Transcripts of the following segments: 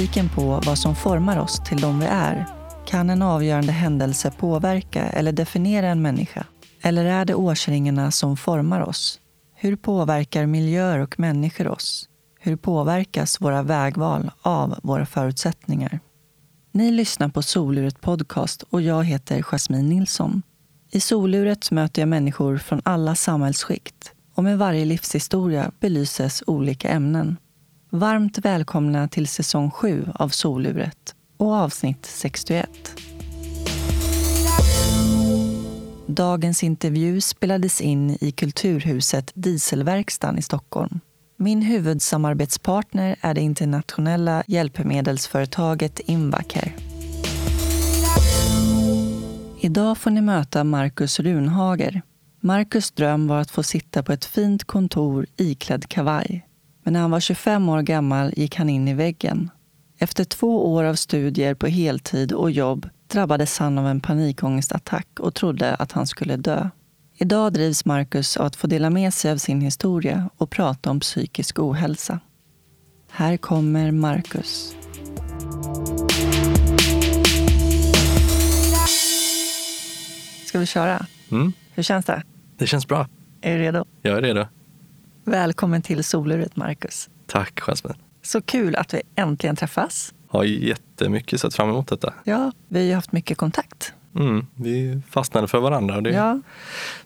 Är nyfiken på vad som formar oss till de vi är. Kan en avgörande händelse påverka eller definiera en människa? Eller är det årsringarna som formar oss? Hur påverkar miljöer och människor oss? Hur påverkas våra vägval av våra förutsättningar? Ni lyssnar på Soluret Podcast och jag heter Jasmine Nilsson. I Soluret möter jag människor från alla samhällsskikt och med varje livshistoria belyses olika ämnen. Varmt välkomna till säsong 7 av Soluret och avsnitt 61. Dagens intervju spelades in i Kulturhuset Dieselverkstan i Stockholm. Min huvudsamarbetspartner är det internationella hjälpmedelsföretaget Invacare. Idag får ni möta Marcus Runhager. Marcus dröm var att få sitta på ett fint kontor iklädd kavaj. Men när han var 25 år gammal gick han in i väggen. Efter två år av studier på heltid och jobb drabbades han av en panikångestattack och trodde att han skulle dö. Idag drivs Marcus av att få dela med sig av sin historia och prata om psykisk ohälsa. Här kommer Marcus. Ska vi köra? Mm, Hur känns det? det känns bra. Är du redo? Jag är redo. Välkommen till Soluret, Marcus. Tack Jasmine. Så kul att vi äntligen träffas. Har jättemycket sett fram emot detta. Ja, vi har haft mycket kontakt. Mm, vi fastnade för varandra och det Ja,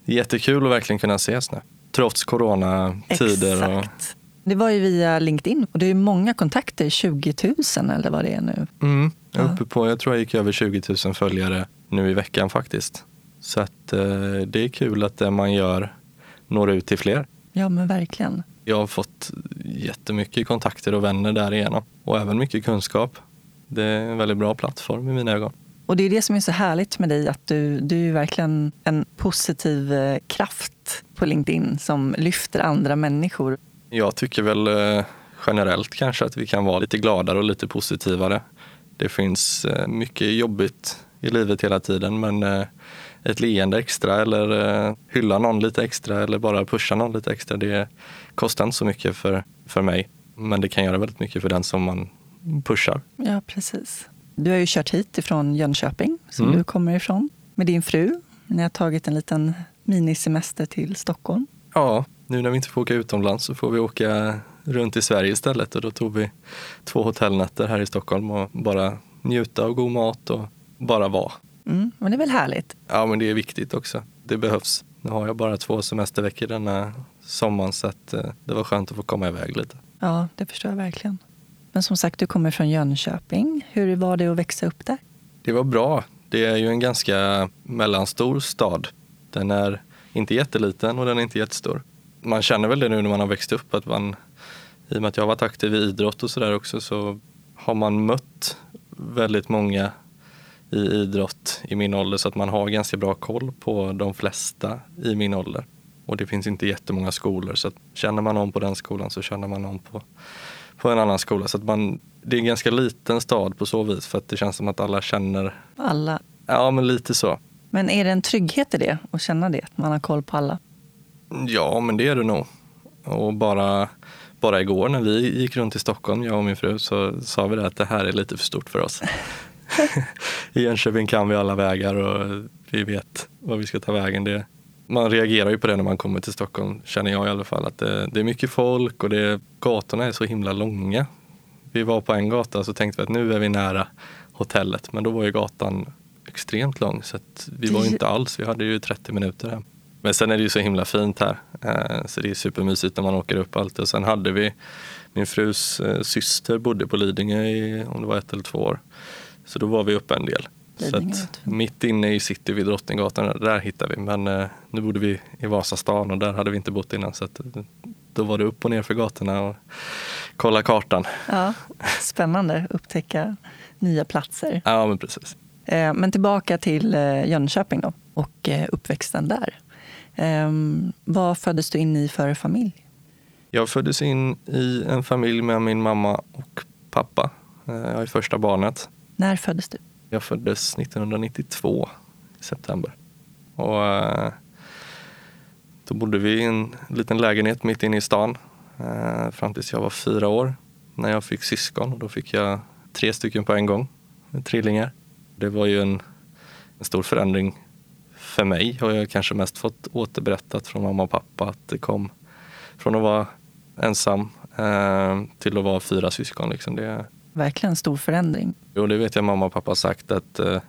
är jättekul att verkligen kunna ses nu. Trots coronatider. Och, exakt. Det var ju via LinkedIn och det är många kontakter, 20 000 eller vad det är nu. mm, jag, uppe på, jag tror jag gick över 20 000 följare nu i veckan faktiskt. Så att, eh, det är kul att det man gör når ut till fler. Ja, men verkligen. Jag har fått jättemycket kontakter och vänner därigenom och även mycket kunskap. Det är en väldigt bra plattform i mina ögon. Och det är det som är så härligt med dig, att du, du är verkligen en positiv eh, kraft på LinkedIn som lyfter andra människor. Jag tycker väl eh, generellt kanske att vi kan vara lite gladare och lite positivare. Det finns eh, mycket jobbigt i livet hela tiden men ett leende extra eller eh, hylla någon lite extra eller bara pusha någon lite extra det kostar inte så mycket för, för mig. Men det kan göra väldigt mycket för den som man pushar. Ja, precis. Du har ju kört hit ifrån Jönköping, som Mm. du kommer ifrån, med din fru. Ni har tagit en liten minisemester till Stockholm. Ja, nu när vi inte får åka utomlands så får vi åka runt i Sverige istället och då tog vi två hotellnätter här i Stockholm och bara njuta av god mat och bara vara. Mm, men det är väl härligt? Ja, men det är viktigt också. Det behövs. Nu har jag bara två semesterveckor denna sommaren så att, eh, det var skönt att få komma iväg lite. Ja, det förstår jag verkligen. Men som sagt, du kommer från Jönköping. Hur var det att växa upp där? Det var bra. Det är ju en ganska mellanstor stad. Den är inte jätteliten och den är inte jättestor. Man känner väl det nu när man har växt upp att man, i och med att jag har varit aktiv i idrott och sådär också, så har man mött väldigt många i idrott i min ålder så att man har ganska bra koll på de flesta i min ålder. Och det finns inte jättemånga skolor så att känner man någon på den skolan så känner man någon på, på en annan skola. Så att man, det är en ganska liten stad på så vis för att det känns som att alla känner, Alla. ja men lite så. Men är det en trygghet i det, att känna det? Att man har koll på alla? Ja men det är det nog. Och bara, bara igår när vi gick runt i Stockholm, jag och min fru, så sa vi det att det här är lite för stort för oss. I Jönköping kan vi alla vägar och vi vet var vi ska ta vägen. Det, man reagerar ju på det när man kommer till Stockholm, känner jag i alla fall. Att det, det är mycket folk och det, gatorna är så himla långa. Vi var på en gata så tänkte vi att nu är vi nära hotellet. Men då var ju gatan extremt lång så vi var ju inte alls, vi hade ju 30 minuter hem. Men sen är det ju så himla fint här. Eh, Så det är supermysigt när man åker upp alltid. Och sen hade vi, min frus eh, syster bodde på Lidingö i, om det var ett eller två år. Så då var vi uppe en del. Så Lidingö, du. mitt inne i city vid Drottninggatan, där, hittade vi. Men eh, nu bodde vi i Vasastan och där hade vi inte bott innan. Så att, eh, då var det upp och ner för gatorna och kolla kartan. Ja, spännande. Upptäcka nya platser. Ja men precis. Eh, Men tillbaka till eh, Jönköping då, och eh, uppväxten där. Ehm, Vad föddes du in i för familj? Jag föddes in i en familj med min mamma och pappa. Jag är första barnet. När föddes du? Jag föddes 1992 i september. Och eh, då bodde vi i en liten lägenhet mitt inne i stan eh, fram tills jag var fyra år. när jag fick syskon. Och då fick jag tre stycken på en gång, trillingar. Det var ju en, en stor förändring för mig har jag kanske mest fått återberättat från mamma och pappa att det kom från att vara ensam eh, till att vara fyra syskon. Liksom. Det, Verkligen en stor förändring. Jo, det vet jag mamma och pappa har sagt att eh,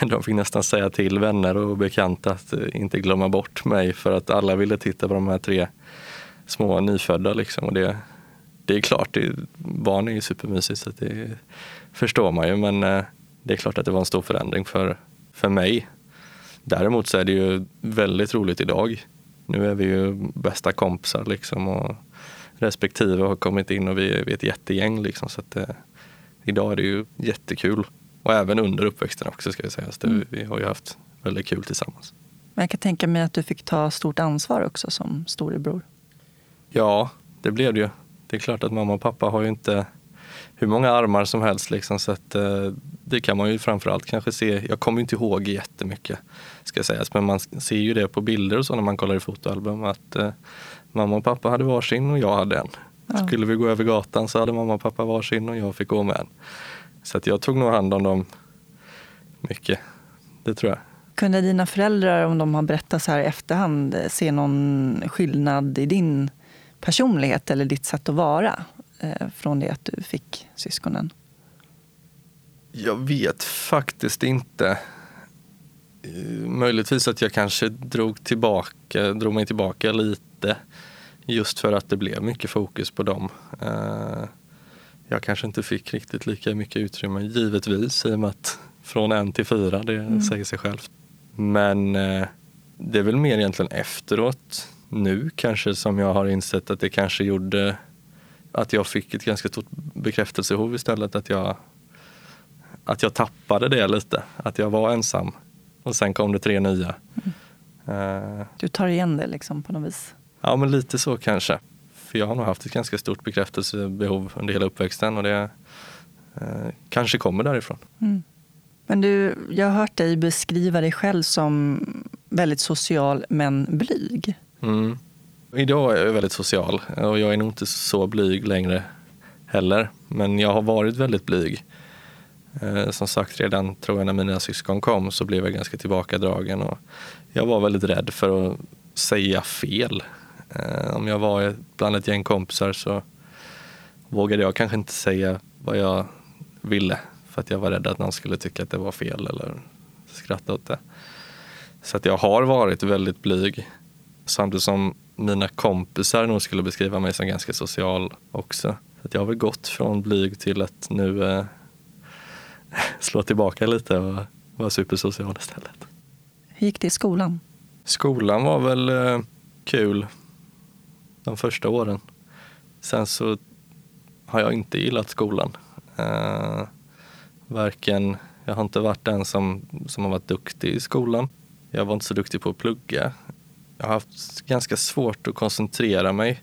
de fick nästan säga till vänner och bekanta att eh, inte glömma bort mig för att alla ville titta på de här tre små nyfödda. Liksom. Och det, det är klart, det, barn är ju supermysigt så det förstår man ju. Men eh, det är klart att det var en stor förändring för, för mig. Däremot så är det ju väldigt roligt idag. Nu är vi ju bästa kompisar liksom och respektive har kommit in och vi, är ett jättegäng. Liksom, så att, eh, idag är det ju jättekul. Och även under uppväxten också ska jag säga. Så det, mm. Vi har ju haft väldigt kul tillsammans. Men jag kan tänka mig att du fick ta stort ansvar också som storebror. Ja, det blev det ju. Det är klart att mamma och pappa har ju inte hur många armar som helst. Liksom, så att, eh, det kan man ju framförallt kanske se. Jag kommer inte ihåg jättemycket ska sägas, men man ser ju det på bilder och så när man kollar i fotoalbum att eh, mamma och pappa hade varsin och jag hade en. Ja. Skulle vi gå över gatan så hade mamma och pappa varsin och jag fick gå med en. Så att jag tog nog hand om dem mycket. Det tror jag. Kunde dina föräldrar, om de har berättat så här i efterhand, se någon skillnad i din personlighet eller ditt sätt att vara eh, från det att du fick syskonen? Jag vet faktiskt inte. Eh, möjligtvis att jag kanske drog, tillbaka, drog mig tillbaka lite just för att det blev mycket fokus på dem. Eh, jag kanske inte fick riktigt lika mycket utrymme, givetvis, i och med att från en till fyra, det mm. säger sig självt. Men eh, det är väl mer egentligen efteråt, nu kanske, som jag har insett att det kanske gjorde att jag fick ett ganska stort bekräftelsebehov istället. Att jag, att jag tappade det lite, att jag var ensam. Och sen kom det tre nya. Mm. Uh, du tar igen det liksom på något vis? Ja, men lite så kanske. För jag har nog haft ett ganska stort bekräftelsebehov under hela uppväxten och det uh, kanske kommer därifrån. Mm. Men du, jag har hört dig beskriva dig själv som väldigt social men blyg. Mm. Idag är jag väldigt social och jag är nog inte så blyg längre heller. Men jag har varit väldigt blyg. Eh, som sagt, redan tror jag när mina syskon kom så blev jag ganska tillbakadragen och jag var väldigt rädd för att säga fel. Eh, om jag var bland ett gäng kompisar så vågade jag kanske inte säga vad jag ville för att jag var rädd att någon skulle tycka att det var fel eller skratta åt det. Så att jag har varit väldigt blyg. Samtidigt som mina kompisar nog skulle beskriva mig som ganska social också. Så att jag har väl gått från blyg till att nu eh, slå tillbaka lite och vara supersocial istället. Hur gick det i skolan? Skolan var väl eh, kul de första åren. Sen så har jag inte gillat skolan. Eh, varken, jag har inte varit den som, som har varit duktig i skolan. Jag var inte så duktig på att plugga. Jag har haft ganska svårt att koncentrera mig.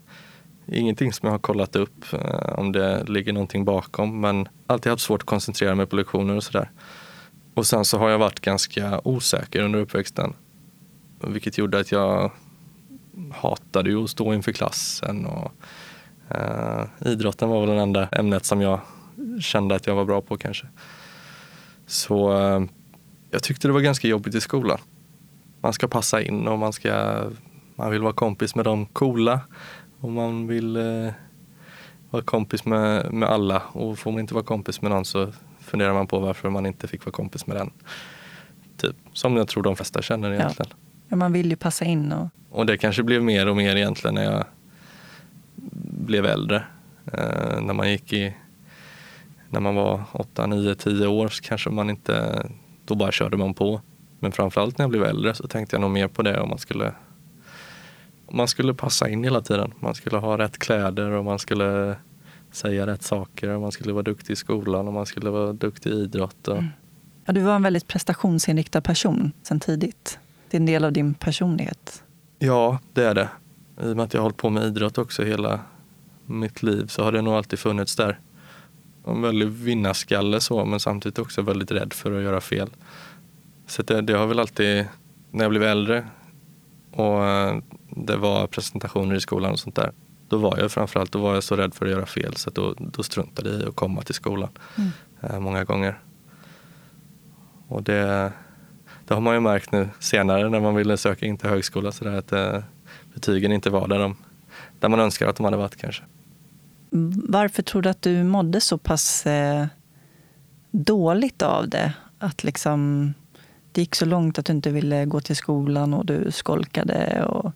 Ingenting som jag har kollat upp eh, om det ligger någonting bakom men alltid haft svårt att koncentrera mig på lektioner och sådär. Och sen så har jag varit ganska osäker under uppväxten. Vilket gjorde att jag hatade ju att stå inför klassen. Och, eh, idrotten var väl det enda ämnet som jag kände att jag var bra på kanske. Så eh, jag tyckte det var ganska jobbigt i skolan man ska passa in och man, ska, man vill vara kompis med de coola och man vill eh, vara kompis med, med alla. Och får man inte vara kompis med någon så funderar man på varför man inte fick vara kompis med den. Typ, som jag tror de flesta känner egentligen. Ja, man vill ju passa in. Och... och det kanske blev mer och mer egentligen när jag blev äldre. Eh, när man gick i när man var 8, 9, 10 år så kanske man inte, då bara körde man på. Men framförallt när jag blev äldre så tänkte jag nog mer på det om man skulle man skulle passa in hela tiden. Man skulle ha rätt kläder och man skulle säga rätt saker och man skulle vara duktig i skolan och man skulle vara duktig i idrott. Och... Mm. Ja, du var en väldigt prestationsinriktad person sen tidigt. Det är en del av din personlighet. Ja, det är det. I och med att jag har hållit på med idrott också hela mitt liv så har det nog alltid funnits där. En väldigt vinnarskalle så, men samtidigt också väldigt rädd för att göra fel. Så det, det har väl alltid, när jag blev äldre och eh, det var presentationer i skolan och sånt där, då var jag framförallt då var jag så rädd för att göra fel så då, då struntade jag i att komma till skolan mm. eh, många gånger. Och det, det har man ju märkt nu senare när man ville söka in till högskola så där, att eh, betygen inte var där, de, där man önskar att de hade varit kanske. Varför tror du att du mådde så pass eh, dåligt av det? Att liksom, det gick så långt att du inte ville gå till skolan och du skolkade. Och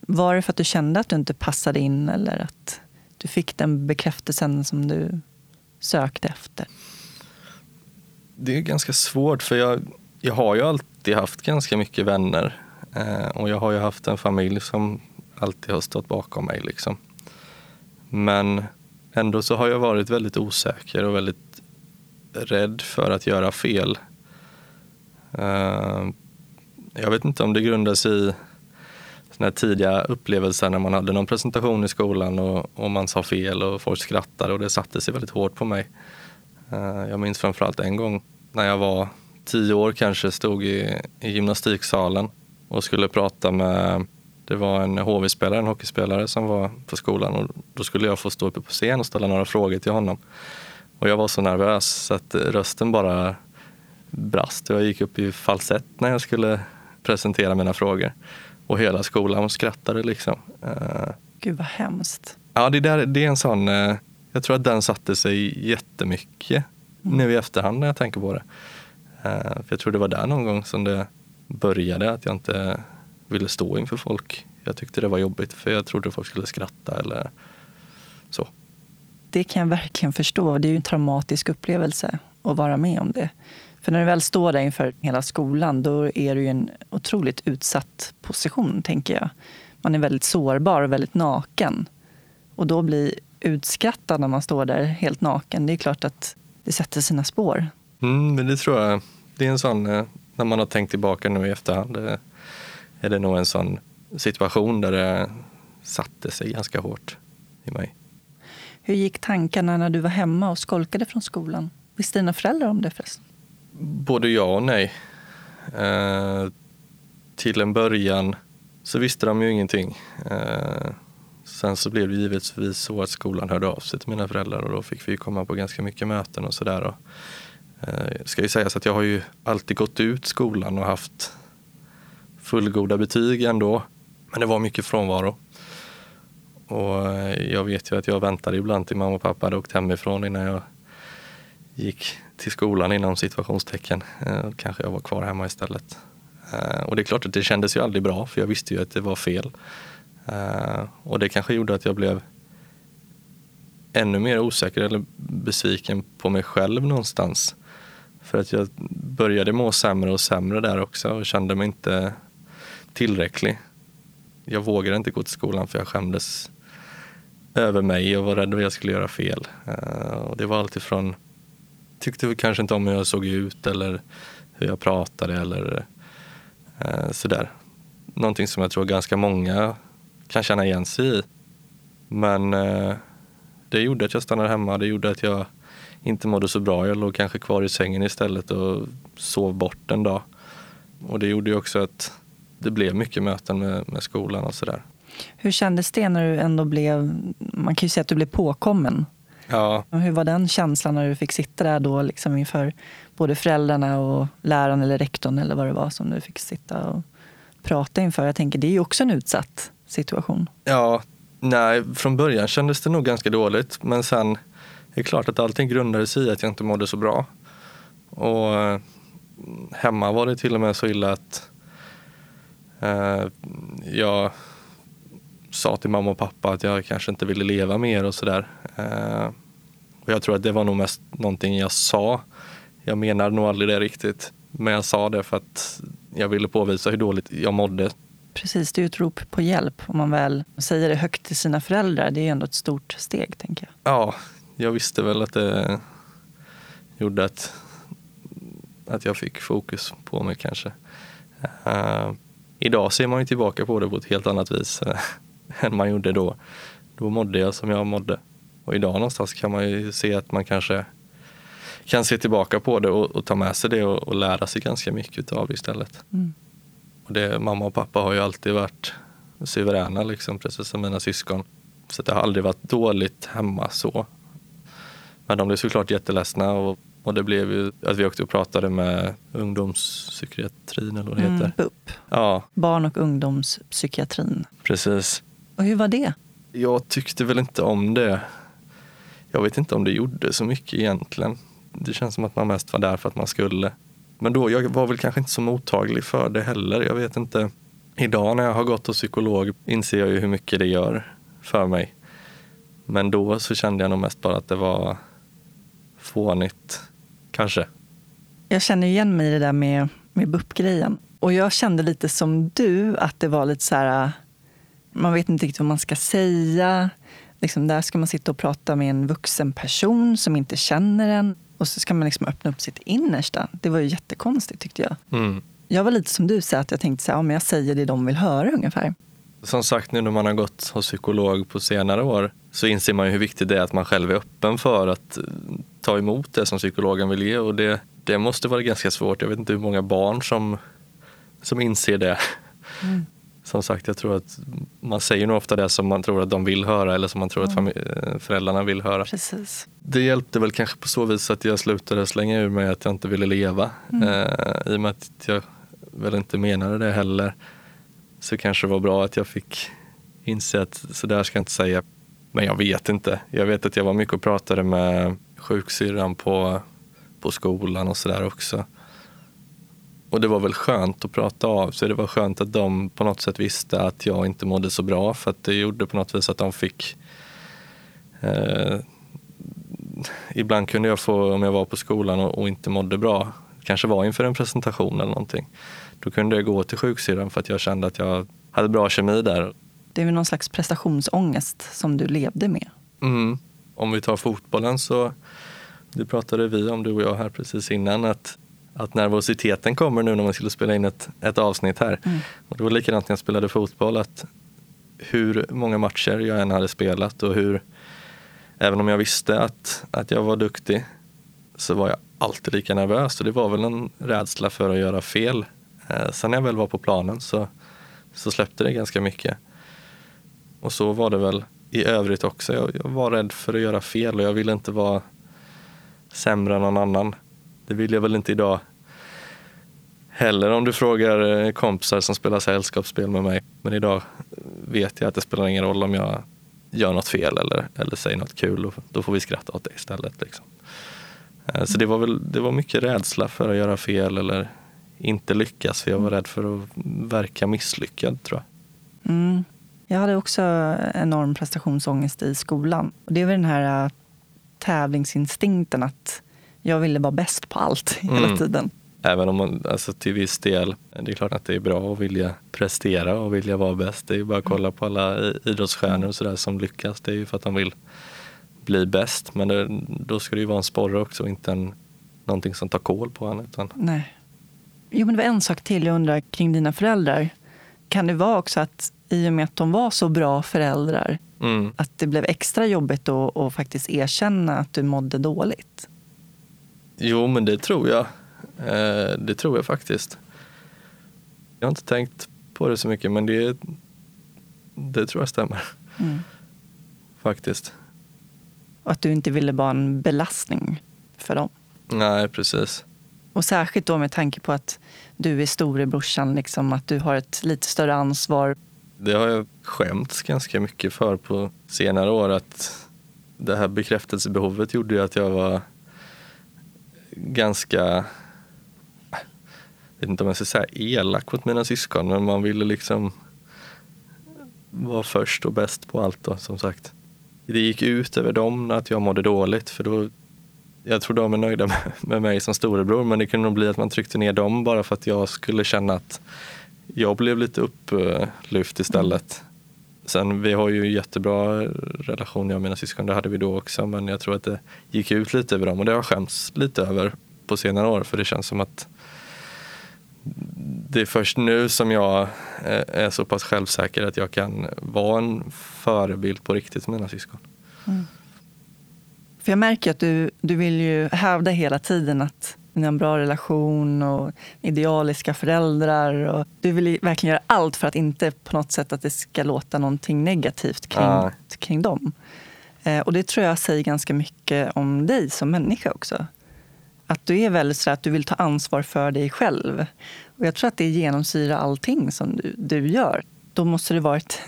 var det för att du kände att du inte passade in eller att du fick den bekräftelsen som du sökte efter? Det är ganska svårt för jag, jag har ju alltid haft ganska mycket vänner. Eh, och jag har ju haft en familj som alltid har stått bakom mig. Liksom. Men ändå så har jag varit väldigt osäker och väldigt rädd för att göra fel. Eh, jag vet inte om det grundar sig i såna tidiga upplevelser när man hade någon presentation i skolan och, och, man sa fel och folk skrattade och det satte sig väldigt hårt på mig. Eh, jag minns framförallt en gång när jag var tio år kanske, stod i, i gymnastiksalen och skulle prata med det var en HV-spelare, en hockeyspelare som var på skolan och då skulle jag få stå uppe på scen och ställa några frågor till honom. Och jag var så nervös så att rösten bara brast. Jag gick upp i falsett när jag skulle presentera mina frågor. Och hela skolan skrattade liksom. Eh, Gud vad hemskt. Ja, det, där, det är en sån, eh, jag tror att den satte sig jättemycket mm. nu i efterhand när jag tänker på det. Eh, för jag tror det var där någon gång som det började, att jag inte ville stå inför folk. Jag tyckte det var jobbigt för jag trodde folk skulle skratta eller så. Det kan jag verkligen förstå. Det är ju en traumatisk upplevelse att vara med om det. För när du väl står där inför hela skolan, då är du i en otroligt utsatt position, tänker jag. Man är väldigt sårbar och väldigt naken. Och då bli utskrattad när man står där helt naken, det är klart att det sätter sina spår. Mm, men det tror jag. Det är en sån, eh, när man har tänkt tillbaka nu i efterhand, det är det nog en sån situation där det satte sig ganska hårt i mig. Hur gick tankarna när du var hemma och skolkade från skolan? Visste dina föräldrar om det förresten? Både ja och nej. Eh, till en början så visste de ju ingenting. Eh, sen så blev det givetvis så att skolan hörde av sig till mina föräldrar och då fick vi komma på ganska mycket möten och sådär. Det ska ju sägas att jag har ju alltid gått ut skolan och haft fullgoda betyg ändå. Men det var mycket frånvaro. Och eh, jag vet ju att jag väntade ibland till mamma och pappa hade åkt hemifrån innan jag gick till skolan inom situationstecken. Eh, kanske jag var kvar hemma istället. Och det är klart att det kändes ju aldrig bra för jag visste ju att det var fel. Och det kanske gjorde att jag blev ännu mer osäker eller besviken på mig själv någonstans. För att jag började må sämre och sämre där också och kände mig inte tillräcklig. Jag vågade inte gå till skolan för jag skämdes över mig och var rädd att jag skulle göra fel. Eh, och det var alltifrån, tyckte kanske inte om hur jag såg ut eller hur jag pratade eller eh, sådär. Någonting som jag tror ganska många kan känna igen sig i. Men eh, det gjorde att jag stannade hemma, det gjorde att jag inte mådde så bra. Jag låg kanske kvar i sängen istället och sov bort en dag. Och det gjorde ju också att det blev mycket möten med, med skolan och sådär. Hur kändes det när du ändå blev, man kan ju säga att du blev påkommen. Ja. Hur var den känslan när du fick sitta där då liksom inför både föräldrarna och läraren eller rektorn eller vad det var som du fick sitta och prata inför? Jag tänker det är ju också en utsatt situation. Ja, nej, från början kändes det nog ganska dåligt men sen är det klart att allting grundade sig i att jag inte mådde så bra. Och eh, hemma var det till och med så illa att Eh, jag sa till mamma och pappa att jag kanske inte ville leva mer och sådär. Eh, och jag tror att det var nog mest någonting jag sa. Jag menade nog aldrig det riktigt. Men jag sa det för att jag ville påvisa hur dåligt jag mådde. Precis, det är ju ett rop på hjälp. Om man väl säger det högt till sina föräldrar, det är ändå ett stort steg. tänker jag. Ja, jag visste väl att det gjorde att, att jag fick fokus på mig kanske. Uh, idag ser man ju tillbaka på det på ett helt annat vis eh, än man gjorde då. Då mådde jag som jag mådde. Och idag någonstans kan man ju se att man kanske kan se tillbaka på det och, och ta med sig det och, och, lära sig ganska mycket av det istället. Mm. Och det, mamma och pappa har ju alltid varit suveräna, liksom, precis som mina syskon. Så det har aldrig varit dåligt hemma så. Men de blev såklart jätteledsna och, och det blev ju att vi åkte och pratade med ungdomspsykiatrin eller vad det Mm, heter. BUP, Ja, barn och ungdomspsykiatrin. precis. Och hur var det? Jag tyckte väl inte om det. Jag vet inte om det gjorde så mycket egentligen. Det känns som att man mest var där för att man skulle. Men då, jag var väl kanske inte så mottaglig för det heller. Jag vet inte. Idag när jag har gått hos psykolog inser jag ju hur mycket det gör för mig. Men då så kände jag nog mest bara att det var fånigt. Kanske. Jag känner igen mig i det där med, med BUP-grejen. Och jag kände lite som du, att det var lite så här... Man vet inte riktigt vad man ska säga. Liksom där ska man sitta och prata med en vuxen person som inte känner en. Och så ska man liksom öppna upp sitt innersta. Det var ju jättekonstigt tyckte jag. Mm. Jag var lite som du, så att jag tänkte så här, ja, men jag säger det de vill höra ungefär. Som sagt, nu när man har gått hos psykolog på senare år så inser man ju hur viktigt det är att man själv är öppen för att eh, ta emot det som psykologen vill ge. Och det, det måste vara ganska svårt. Jag vet inte hur många barn som, som inser det. Mm. Som sagt, jag tror att man säger nog ofta det som man tror att de vill höra eller som man tror att fami- eh, föräldrarna vill höra. Precis. Det hjälpte väl kanske på så vis att jag slutade slänga ur mig att jag inte ville leva. Eh, I och med att jag väl inte menade det heller så kanske det var bra att jag fick inse att så där ska jag inte säga. Men jag vet inte. Jag vet att jag var mycket och pratade med sjuksyrran på, på skolan och sådär också. Och det var väl skönt att prata av sig. Det var skönt att de på något sätt visste att jag inte mådde så bra för att det gjorde på något vis att de fick eh, ibland kunde jag få, om jag var på skolan och, och inte mådde bra, kanske var inför en presentation eller någonting, då kunde jag gå till sjuksyrran för att jag kände att jag hade bra kemi där. Det är väl någon slags prestationsångest som du levde med. Mm. Om vi tar fotbollen så, det pratade vi om du och jag här precis innan, att, att nervositeten kommer nu när man skulle spela in ett, ett avsnitt här. Mm. Och det var likadant när jag spelade fotboll, att hur många matcher jag än hade spelat och hur, även om jag visste att, att jag var duktig, så var jag alltid lika nervös. Och det var väl en rädsla för att göra fel. Eh, sen när jag väl var på planen så, så släppte det ganska mycket. Och så var det väl i övrigt också. Jag, jag var rädd för att göra fel och jag ville inte vara sämre än någon annan. Det vill jag väl inte idag heller om du frågar eh, kompisar som spelar sällskapsspel med mig. Men idag vet jag att det spelar ingen roll om jag gör något fel eller, eller säger något kul. Och då får vi skratta åt det istället. Liksom. Eh, så det var, väl, det var mycket rädsla för att göra fel eller inte lyckas. För jag var rädd för att verka misslyckad tror jag. Mm. Jag hade också enorm prestationsångest i skolan. Och det var den här äh, tävlingsinstinkten att jag ville vara bäst på allt hela Mm. tiden. Även om man alltså, till viss del, det är klart att det är bra att vilja prestera och vilja vara bäst. Det är ju bara att kolla på alla idrottsstjärnor och sådär som lyckas. Det är ju för att de vill bli bäst. Men det, då ska det ju vara en sporre också och inte en, någonting som tar koll på en. Utan, Nej. Jo, men det var en sak till jag undrar kring dina föräldrar. Kan det vara också att i och med att de var så bra föräldrar mm, att det blev extra jobbigt att, att faktiskt erkänna att du mådde dåligt? jo, men det tror jag. Eh, det tror jag faktiskt. Jag har inte tänkt på det så mycket, men det, det tror jag stämmer Mm. faktiskt. Och att du inte ville vara en belastning för dem. Nej, precis. Och särskilt då med tanke på att du är storebrorsan, liksom, att du har ett lite större ansvar. Det har jag skämts ganska mycket för på senare år. Att det här bekräftelsebehovet gjorde ju att jag var ganska, jag vet inte om jag ska säga elak mot mina syskon, men man ville liksom vara först och bäst på allt då, som sagt. Det gick ut över dem att jag mådde dåligt, för då jag tror de är nöjda med, med mig som storebror, men det kunde nog bli att man tryckte ner dem bara för att jag skulle känna att jag blev lite upplyft istället. Sen vi har ju jättebra relation jag och mina syskon, det hade vi då också, men jag tror att det gick ut lite över dem och det har jag skämts lite över på senare år för det känns som att det är först nu som jag eh, är så pass självsäker att jag kan vara en förebild på riktigt för mina syskon. Mm. För jag märker att du, du vill ju hävda hela tiden att ni har en bra relation och idealiska föräldrar. Och du vill verkligen göra allt för att inte på något sätt att det ska låta någonting negativt kring, Ja. kring dem. Eh, och det tror jag säger ganska mycket om dig som människa också. Att du är väldigt så att du vill ta ansvar för dig själv. Och jag tror att det genomsyrar allting som du, du gör. Då måste det varit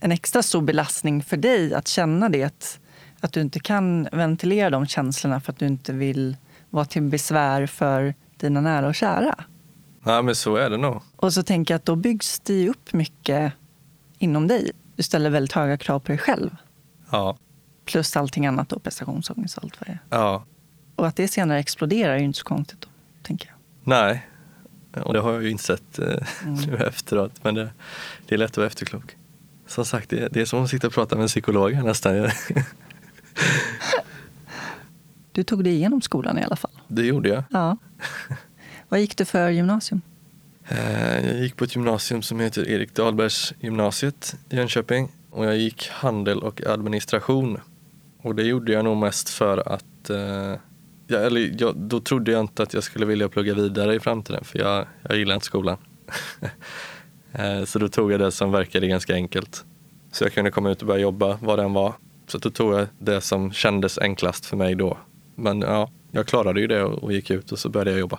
en extra stor belastning för dig att känna det. Att, du inte kan ventilera de känslorna för att du inte vill vara till besvär för dina nära och kära. Ja, men så är det nog. Och så tänker jag att då byggs det upp mycket inom dig. Du ställer väldigt höga krav på dig själv. Ja, Plus allting annat då, prestationsångest och allt vad det är. ja. Och att det senare exploderar är ju inte så konstigt då, tänker jag. Nej, och det har jag ju insett eh, nu efteråt. Men det, det är lätt att vara efterklok. Som sagt, det, det är som att sitta och prata med en psykolog här nästan. Du tog dig igenom skolan i alla fall. Det gjorde jag. Ja. Vad gick du för gymnasium? Eh, Jag gick på ett gymnasium som heter Erik Dahlbergs gymnasiet i Jönköping. Och jag gick handel och administration. Och det gjorde jag nog mest för att eh, jag, eller jag, då trodde jag inte att jag skulle vilja plugga vidare i framtiden för jag, jag gillar inte skolan. Eh, Så då tog jag det som verkade ganska enkelt. Så jag kunde komma ut och börja jobba vad den var. Så då tog jag det som kändes enklast för mig då. Men ja, jag klarade ju det och gick ut och så började jag jobba.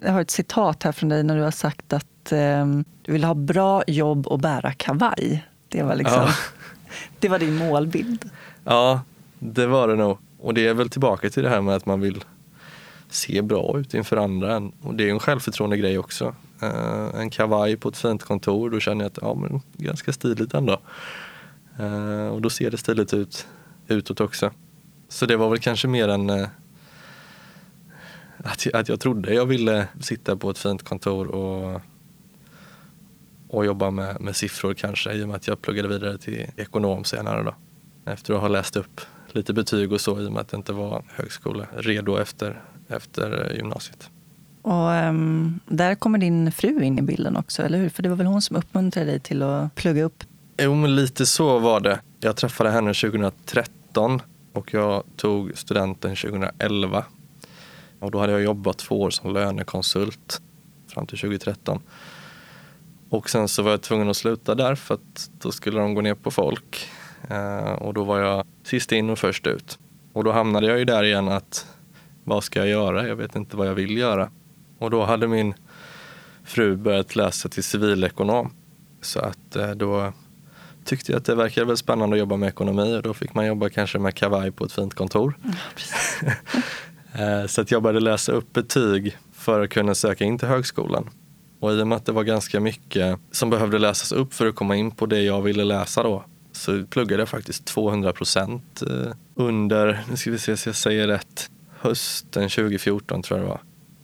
Jag har ett citat här från dig när du har sagt att eh, du vill ha bra jobb och bära kavaj. Det var, liksom, Ja. det var din målbild. Ja, det var det nog. Och det är väl tillbaka till det här med att man vill se bra ut inför andra. Och det är en självförtroende grej också. Eh, en kavaj på ett fint kontor, då känner jag att ja, men ganska stiligt ändå. Eh, och då ser det stiligt ut utåt också. Så det var väl kanske mer än eh, att, att jag trodde jag ville sitta på ett fint kontor och, och jobba med, med siffror kanske i och med att jag pluggade vidare till ekonom senare då. Efter att ha läst upp lite betyg och så i och med att det inte var högskola redo efter, efter gymnasiet. Och um, där kommer din fru in i bilden också, eller hur? För det var väl hon som uppmuntrade dig till att plugga upp? Jo, men lite så var det. Jag träffade henne 2013 och jag tog studenten 2011. Och då hade jag jobbat två år som lönekonsult fram till 2013. Och sen så var jag tvungen att sluta där för att då skulle de gå ner på folk. Eh, och då var jag sist in och först ut. Och då hamnade jag ju där igen att vad ska jag göra? Jag vet inte vad jag vill göra. Och då hade min fru börjat läsa till civilekonom. Så att eh, då tyckte jag att det verkade väl spännande att jobba med ekonomi och då fick man jobba kanske med kavaj på ett fint kontor. Eh, Så att jag började läsa upp betyg för att kunna söka in till högskolan. Och i och med att det var ganska mycket som behövde läsas upp för att komma in på det jag ville läsa då så pluggade jag faktiskt 200 procent eh, under, nu ska vi se så jag säger rätt, hösten 2014 tror jag det var.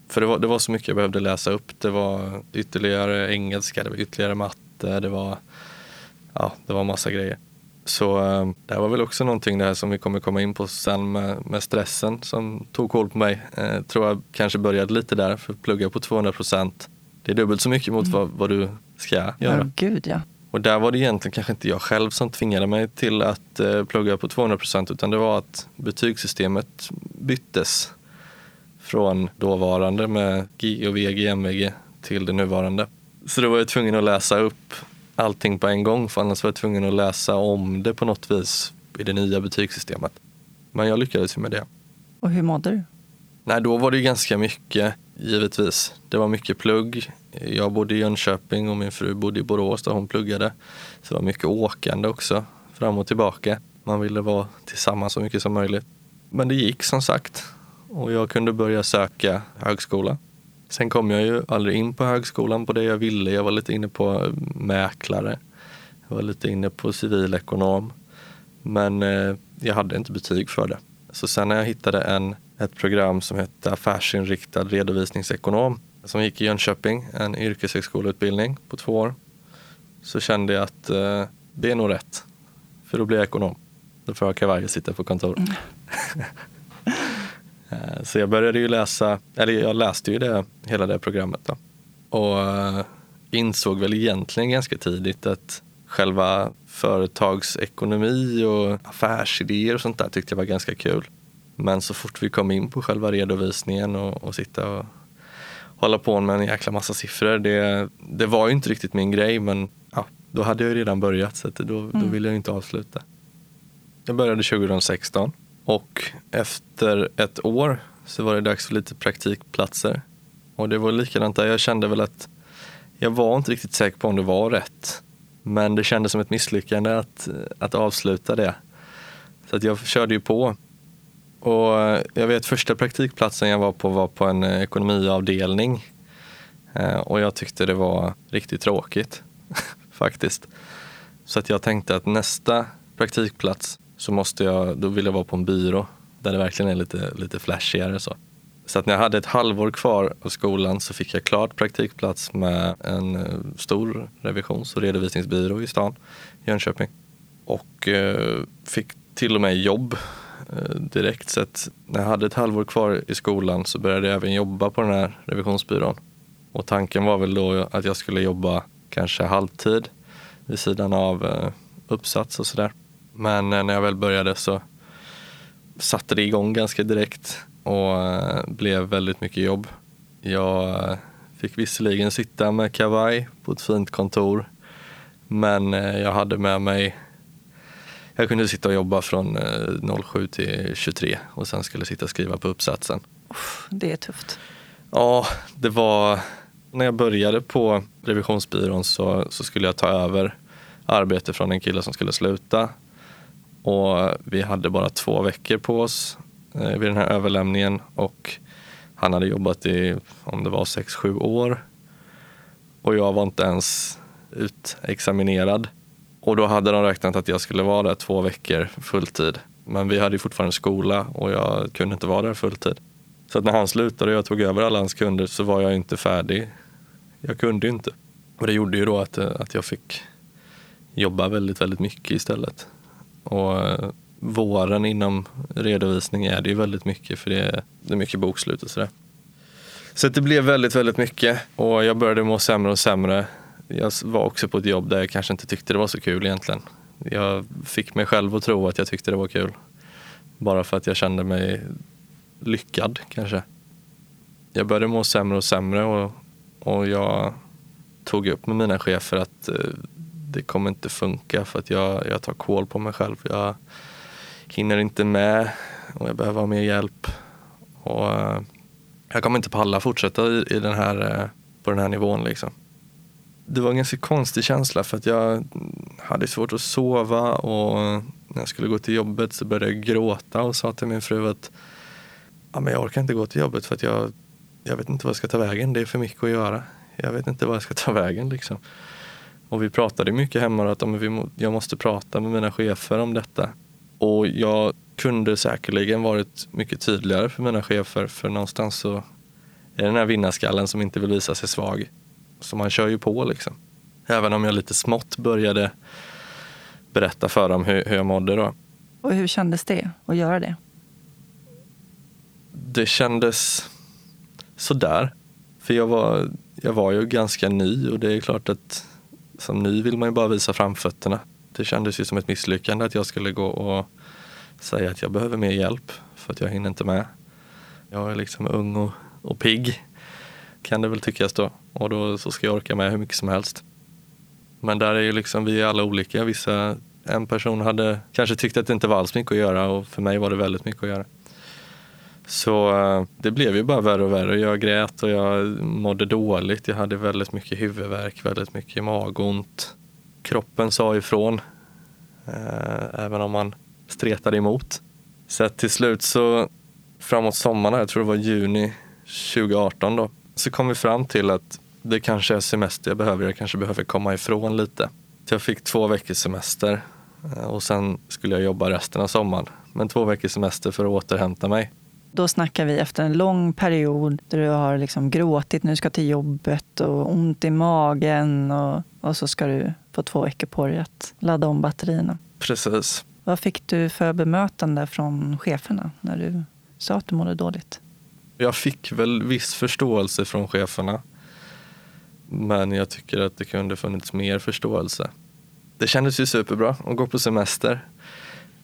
För det var, det var så mycket jag behövde läsa upp. Det var ytterligare engelska, det var ytterligare matte, det var, ja, det var massa grejer. Så eh, det här var väl också någonting det här som vi kommer komma in på sen med, med stressen som tog koll på mig. Eh, tror jag kanske började lite där, för att plugga på 200 procent. Det är dubbelt så mycket mot vad, vad du ska göra. Ja, gud ja. Och där var det egentligen kanske inte jag själv som tvingade mig till att eh, plugga på 200 procent utan det var att betygssystemet byttes från dåvarande med G och VG, MVG till det nuvarande. Så då var jag tvungen att läsa upp allting på en gång för annars var jag tvungen att läsa om det på något vis i det nya betygssystemet. Men jag lyckades ju med det. Och hur mådde du? Nej, då var det ju ganska mycket, givetvis. Det var mycket plugg. Jag bodde i Jönköping och min fru bodde i Borås där hon pluggade. Så det var mycket åkande också, fram och tillbaka. Man ville vara tillsammans så mycket som möjligt. Men det gick som sagt. Och jag kunde börja söka högskola. Sen kom jag ju aldrig in på högskolan på det jag ville. Jag var lite inne på mäklare. Jag var lite inne på civilekonom. Men eh, jag hade inte betyg för det. Så sen när jag hittade en, ett program som hette affärsinriktad redovisningsekonom som gick i Jönköping, en yrkeshögskoleutbildning på två år, så kände jag att eh, det är nog rätt. För då blir jag ekonom. Då får jag kavaj och sitta på kontor. Eh, så jag började ju läsa, eller jag läste ju det, hela det programmet då. Och eh, insåg väl egentligen ganska tidigt att själva företagsekonomi och affärsidéer och sånt där tyckte jag var ganska kul. Men så fort vi kom in på själva redovisningen och, och sitta och hålla på med en jäkla massa siffror. Det, det var ju inte riktigt min grej men ja, då hade jag ju redan börjat så då, mm. då ville jag inte avsluta. Jag började 2016 och efter ett år så var det dags för lite praktikplatser. Och det var likadant där. Jag kände väl att jag var inte riktigt säker på om det var rätt. Men det kändes som ett misslyckande att, att avsluta det. Så att jag körde ju på. Och jag vet första praktikplatsen jag var på var på en eh, ekonomiavdelning. Eh, och jag tyckte det var riktigt tråkigt faktiskt. Så att jag tänkte att nästa praktikplats så måste jag, då vill jag vara på en byrå där det verkligen är lite, lite flashigare. Så. så att när jag hade ett halvår kvar av skolan så fick jag klart praktikplats med en eh, stor revisions och redovisningsbyrå i stan, Jönköping. Och eh, fick till och med jobb eh, direkt. Så att när jag hade ett halvår kvar i skolan så började jag även jobba på den här revisionsbyrån. Och tanken var väl då att jag skulle jobba kanske halvtid vid sidan av eh, uppsats och sådär. Men eh, när jag väl började så satte det igång ganska direkt och eh, blev väldigt mycket jobb. Jag fick visserligen sitta med kavaj på ett fint kontor men jag hade med mig jag kunde sitta och jobba från 07 till 23 och sen skulle sitta och skriva på uppsatsen. Det är tufft. Ja, det var... När jag började på revisionsbyrån så, så skulle jag ta över arbete från en kille som skulle sluta. Och vi hade bara två veckor på oss eh, vid den här överlämningen och han hade jobbat i, om det var sex sju år. Och jag var inte ens utexaminerad. Och då hade de räknat att jag skulle vara där två veckor fulltid. Men vi hade ju fortfarande skola och jag kunde inte vara där fulltid. Så att när han slutade och jag tog över alla hans kunder så var jag inte färdig. Jag kunde ju inte. Och det gjorde ju då att, eh, att jag fick jobba väldigt, väldigt mycket istället. Och eh, våren inom redovisning är det ju väldigt mycket för det är, det är mycket bokslut och sådär. Så det blev väldigt, väldigt mycket och jag började må sämre och sämre. Jag var också på ett jobb där jag kanske inte tyckte det var så kul egentligen. Jag fick mig själv att tro att jag tyckte det var kul. Bara för att jag kände mig lyckad kanske. Jag började må sämre och sämre och, och jag tog upp med mina chefer att eh, det kommer inte funka för att jag, jag tar koll på mig själv. Jag hinner inte med och jag behöver ha mer hjälp. Och eh, jag kommer inte palla fortsätta i, i den här, eh, på den här nivån. Liksom. Det var en ganska konstig känsla för att jag hade svårt att sova och när jag skulle gå till jobbet så började jag gråta och sa till min fru att ja, men jag orkar inte gå till jobbet för att jag, jag vet inte vad jag ska ta vägen. Det är för mycket att göra. Jag vet inte vad jag ska ta vägen. Liksom. Och vi pratade mycket hemma att jag måste prata med mina chefer om detta. Och jag kunde säkerligen varit mycket tydligare för mina chefer för någonstans så är den här vinnarskallen som inte vill visa sig svag. Så man kör ju på liksom. Även om jag lite smått började berätta för dem hur, hur jag mådde då. Och hur kändes det att göra det? Det kändes sådär. För jag var, jag var ju ganska ny och det är klart att som ny vill man ju bara visa framfötterna. Det kändes ju som ett misslyckande att jag skulle gå och säga att jag behöver mer hjälp för att jag hinner inte med. Jag är liksom ung och, och pigg kan det väl tyckas då. Och då så ska jag orka med hur mycket som helst. Men där är ju liksom, vi är alla olika. Vissa, en person hade kanske tyckt att det inte var alls mycket att göra och för mig var det väldigt mycket att göra. Så eh, det blev ju bara värre och värre. Jag grät och jag mådde dåligt. Jag hade väldigt mycket huvudvärk, väldigt mycket magont. Kroppen sa ifrån, eh, även om man stretade emot. Så till slut så framåt sommaren, jag tror det var juni 2018 då, så kom vi fram till att det kanske är semester jag behöver. Jag kanske behöver komma ifrån lite. Så jag fick två veckors semester eh, och sen skulle jag jobba resten av sommaren. Men två veckors semester för att återhämta mig. Då snackar vi efter en lång period där du har liksom gråtit du ska till jobbet och ont i magen och, och så ska du få två veckor på dig att ladda om batterierna. Precis. Vad fick du för bemötande från cheferna när du sa att du mådde dåligt? Jag fick väl viss förståelse från cheferna. Men jag tycker att det kunde funnits mer förståelse. Det kändes ju superbra att gå på semester.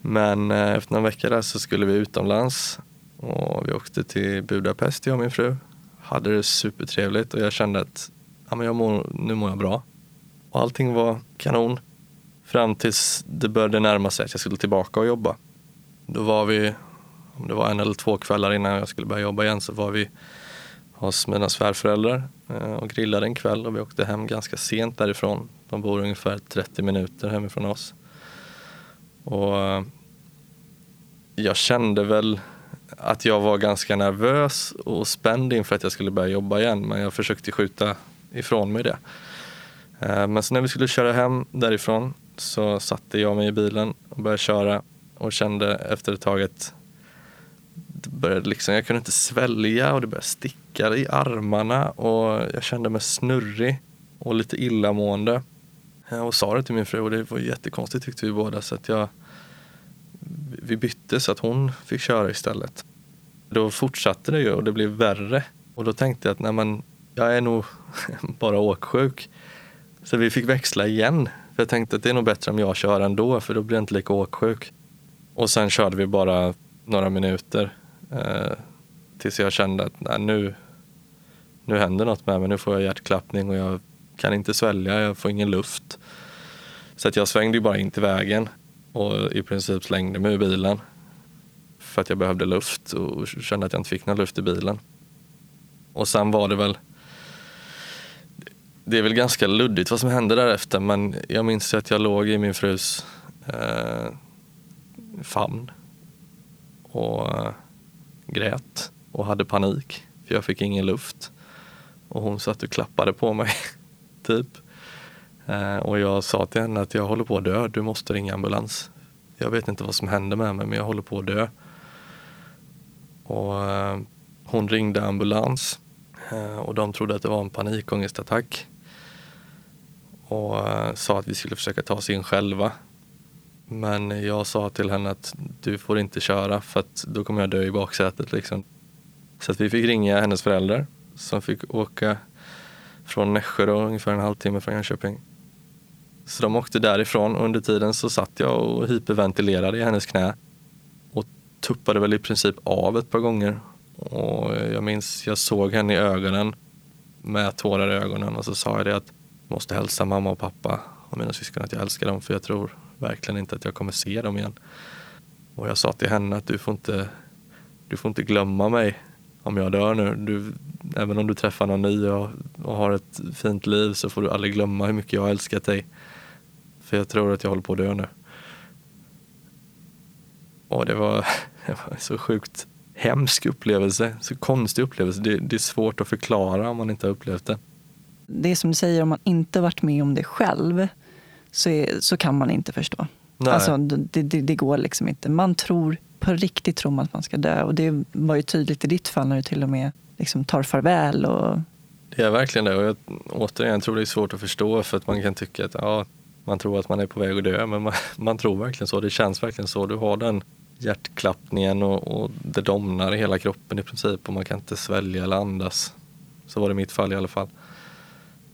Men eh, efter några veckor där så skulle vi utomlands och vi åkte till Budapest, jag och min fru. Hade det supertrevligt och jag kände att ja, men jag mår, nu mår jag bra. Och allting var kanon. Fram tills det började närma sig att jag skulle tillbaka och jobba. Då var vi, om det var en eller två kvällar innan jag skulle börja jobba igen, så var vi hos mina svärföräldrar eh, och grillade en kväll och vi åkte hem ganska sent därifrån. De bor ungefär 30 minuter hemifrån oss. Och eh, jag kände väl att jag var ganska nervös och spänd inför att jag skulle börja jobba igen men jag försökte skjuta ifrån mig det. Eh, men så när vi skulle köra hem därifrån så satte jag mig i bilen och började köra och kände efter ett tag att det började liksom, jag kunde inte svälja och det började sticka i armarna och jag kände mig snurrig och lite illamående. Eh, och sa det till min fru och det var jättekonstigt tyckte vi båda så att jag vi bytte så att hon fick köra istället. Då fortsatte det ju och det blev värre. Och då tänkte jag att nej men, jag är nog bara åksjuk. Så vi fick växla igen. För jag tänkte att det är nog bättre om jag kör ändå för då blir jag inte lika åksjuk. Och sen körde vi bara några minuter eh, tills jag kände att nej, nu, nu händer något med mig. Nu får jag hjärtklappning och jag kan inte svälja, jag får ingen luft. Så att jag svängde ju bara in till vägen och i princip slängde mig ur bilen för att jag behövde luft och kände att jag inte fick någon luft i bilen. Och sen var det väl det är väl ganska luddigt vad som hände därefter men jag minns att jag låg i min frus eh, famn och eh, grät och hade panik för jag fick ingen luft. Och hon satt och klappade på mig, typ. Eh, och jag sa till henne att jag håller på att dö, du måste ringa ambulans. Jag vet inte vad som händer med mig men jag håller på att dö. Och eh, hon ringde ambulans eh, och de trodde att det var en panikångestattack. Och eh, sa att vi skulle försöka ta oss in själva. Men jag sa till henne att du får inte köra för att då kommer jag dö i baksätet. Liksom. Så att vi fick ringa hennes föräldrar som fick åka från Nässjö, då, ungefär en halvtimme från Jönköping, så de åkte därifrån och under tiden så satt jag och hyperventilerade i hennes knä tuppade väl i princip av ett par gånger. Och jag minns, jag såg henne i ögonen med tårar i ögonen och så sa jag det att jag måste hälsa mamma och pappa och mina syskon att jag älskar dem för jag tror verkligen inte att jag kommer se dem igen. Och jag sa till henne att du får inte, du får inte glömma mig om jag dör nu. Du, även om du träffar någon ny och, och har ett fint liv så får du aldrig glömma hur mycket jag har älskat dig. För jag tror att jag håller på att dö nu. Och det var, det var så sjukt hemsk upplevelse, så konstig upplevelse. Det, det, är svårt att förklara om man inte har upplevt det. Det är som du säger, om man inte varit med om det själv så, är, så kan man inte förstå. Nej. Alltså, det, det, det, går liksom inte. Man tror, på riktigt tror man att man ska dö. Och det var ju tydligt i ditt fall när du till och med liksom tar farväl. Och... Det är verkligen det. Och jag, återigen, tror det är svårt att förstå för att man kan tycka att ja, man tror att man är på väg att dö, men man, man tror verkligen så. Det känns verkligen så. Du har den hjärtklappningen och, och det domnar i hela kroppen i princip och man kan inte svälja eller andas. Så var det i mitt fall i alla fall.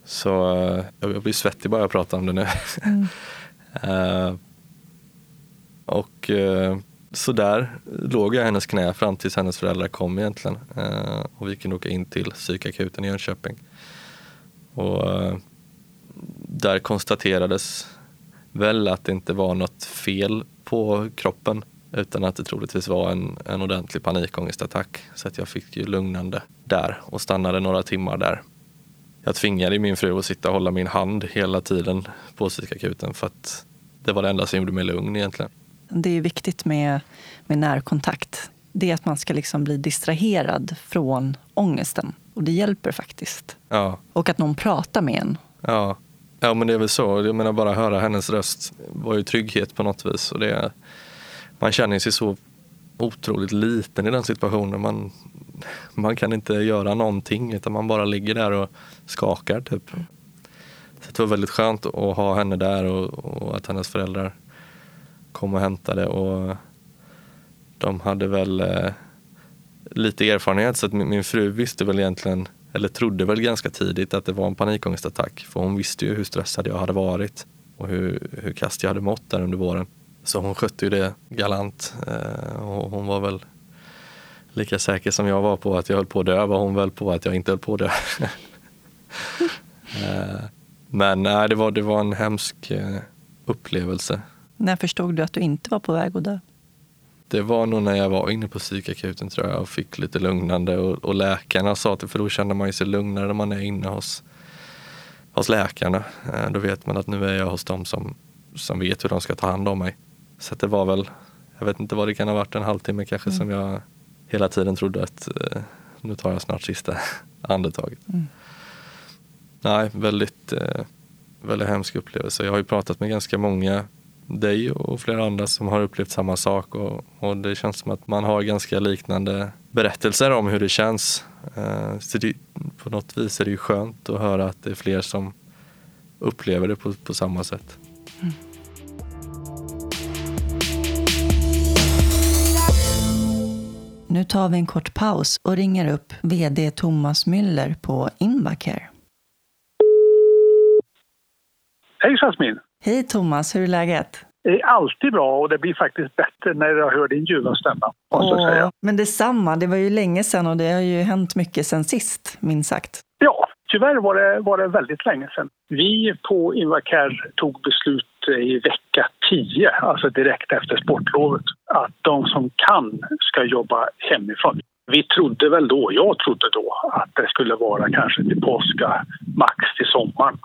Så uh, jag blir svettig bara jag pratar om det nu. Mm. uh, och uh, så där låg jag i hennes knä fram tills hennes föräldrar kom egentligen. Uh, och vi kunde åka in till psykakuten i Jönköping. Och där konstaterades väl att det inte var något fel på kroppen utan att det troligtvis var en, en ordentlig panikångestattack. Så att jag fick ju lugnande där och stannade några timmar där. Jag tvingade min fru att sitta och hålla min hand hela tiden på psykakuten för att det var det enda som gjorde mig lugn egentligen. Det är viktigt med, med närkontakt. Det är att man ska liksom bli distraherad från ångesten. Och det hjälper faktiskt. Ja. Och att någon pratar med en. Ja. Ja men det är väl så. Jag menar bara höra hennes röst var ju trygghet på något vis. Och det, man känner sig så otroligt liten i den situationen. Man, man kan inte göra någonting utan man bara ligger där och skakar typ. Så det var väldigt skönt att ha henne där och, och att hennes föräldrar kom och hämtade. Och de hade väl eh, lite erfarenhet så att min, min fru visste väl egentligen eller trodde väl ganska tidigt att det var en panikångestattack. För hon visste ju hur stressad jag hade varit och hur, hur kast jag hade mått där under våren. Så hon skötte ju det galant och hon var väl lika säker som jag var på att jag höll på att dö var hon väl på att jag inte höll på att dö. Men nej, det var, det var en hemsk upplevelse. När förstod du att du inte var på väg att dö? Det var nog när jag var inne på psykakuten tror jag och fick lite lugnande och, och läkarna sa att för då känner man sig lugnare när man är inne hos, hos läkarna. Eh, då vet man att nu är jag hos dem som, som vet hur de ska ta hand om mig. Så det var väl, jag vet inte vad det kan ha varit, en halvtimme kanske mm. som jag hela tiden trodde att eh, nu tar jag snart sista andetaget. Mm. Nej, väldigt, eh, väldigt hemsk upplevelse. Jag har ju pratat med ganska många dig och flera andra som har upplevt samma sak och, och, det känns som att man har ganska liknande berättelser om hur det känns. Eh, så det, på något vis är det ju skönt att höra att det är fler som upplever det på, på samma sätt. Mm. Nu tar vi en kort paus och ringer upp VD Thomas Müller på Invacare. Hej Jasmin! Hej Thomas, hur är läget? Det är alltid bra och det blir faktiskt bättre när jag hör din ljuva stämma. Åh. Men detsamma, det var ju länge sedan och det har ju hänt mycket sedan sist, minst sagt. Ja, tyvärr var det, var det väldigt länge sedan. Vi på Invacare tog beslut i vecka 10, alltså direkt efter sportlovet, att de som kan ska jobba hemifrån. Vi trodde väl då, jag trodde då, att det skulle vara kanske till påska, max till sommaren.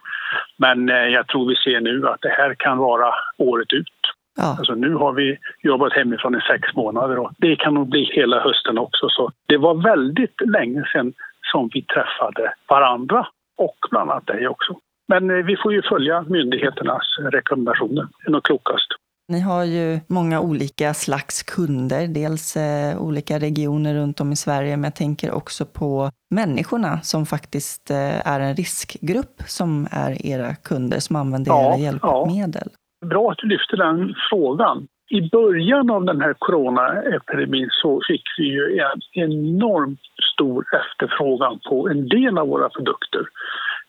Men eh, jag tror vi ser nu att det här kan vara året ut. Ja. Alltså nu har vi jobbat hemifrån i sex månader och det kan nog bli hela hösten också. Så det var väldigt länge sedan som vi träffade varandra och bland annat dig också. Men eh, vi får ju följa myndigheternas rekommendationer. Det är nog klokast. Ni har ju många olika slags kunder, dels eh, olika regioner runt om i Sverige, men jag tänker också på människorna som faktiskt eh, är en riskgrupp som är era kunder som använder ja, era hjälpmedel. Ja. Bra att du lyfter den frågan. I början av den här coronaepidemin så fick vi ju en enormt stor efterfrågan på en del av våra produkter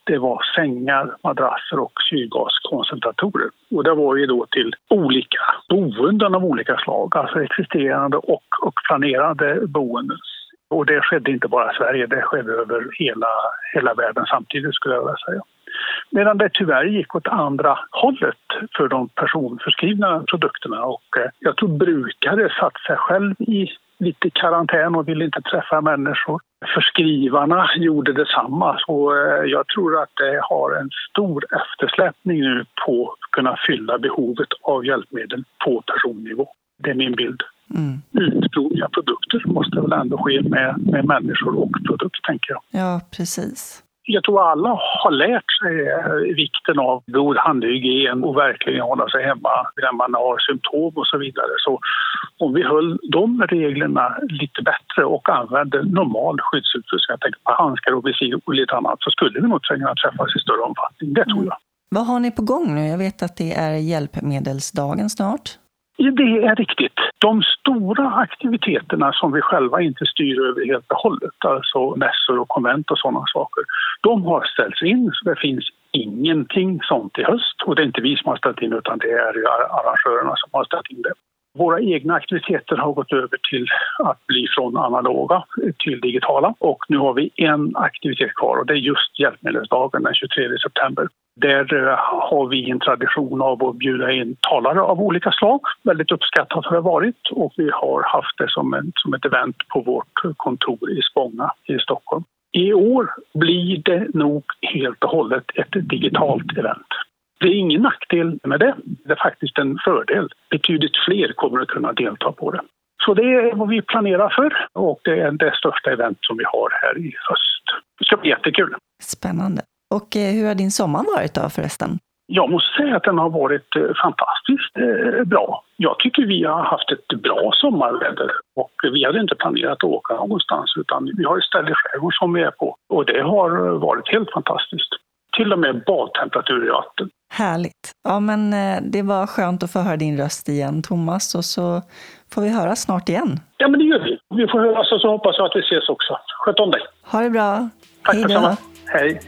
det var sängar, madrasser och syrgaskoncentratorer. Och det var ju då till olika boenden av olika slag, alltså existerande och, och planerade boenden. Och det skedde inte bara i Sverige, det skedde över hela, hela världen samtidigt skulle jag vilja säga. Medan det tyvärr gick åt andra hållet för de personförskrivna produkterna och eh, jag tror brukare satt sig själv i lite karantän och ville inte träffa människor. Förskrivarna gjorde detsamma. Så eh, jag tror att det har en stor eftersläpning nu på att kunna fylla behovet av hjälpmedel på personnivå. Det är min bild. Mm. Utprovning av produkter måste väl ändå ske med, med människor och produkter, tänker jag. Ja, precis jag tror alla har lärt sig eh, vikten av god handhygien och verkligen hålla sig hemma när man har symptom och så vidare. Så om vi höll de reglerna lite bättre och använde normal skyddsutrustning, jag tänker på handskar och visir och lite annat, så skulle vi nog kunna träffas i större omfattning. Det tror jag. Mm. Vad har ni på gång nu? Jag vet att det är hjälpmedelsdagen snart. Det är riktigt. De stora aktiviteterna som vi själva inte styr över helt och hållet, alltså mässor och konvent och sådana saker, de har ställts in så det finns ingenting sånt i höst. Och det är inte vi som har ställt in utan det är arrangörerna som har ställt in det. Våra egna aktiviteter har gått över till att bli från analoga till digitala och nu har vi en aktivitet kvar och det är just hjälpmedelsdagen den 23 september. Där eh, har vi en tradition av att bjuda in talare av olika slag. Väldigt uppskattat har det varit och vi har haft det som, en, som ett event på vårt kontor i Spånga i Stockholm. I år blir det nog helt och hållet ett digitalt event. Det är ingen nackdel med det. Det är faktiskt en fördel. Betydligt fler kommer att kunna delta på det. Så det är vad vi planerar för och det är det största event som vi har här i höst. Det ska bli jättekul. Spännande. Och eh, hur har din sommar varit då förresten? Jag måste säga att den har varit eh, fantastiskt eh, bra. Jag tycker vi har haft ett bra sommarväder och vi hade inte planerat att åka någonstans utan vi har istället skärgård som vi är på och det har varit helt fantastiskt. Till och med badtemperatur i vatten. Härligt. Ja, men det var skönt att få höra din röst igen, Thomas, och så får vi höra snart igen. Ja, men det gör vi. Vi får höras och så hoppas jag att vi ses också. Sköt om dig. Ha det bra. Tack Hej då. Hej.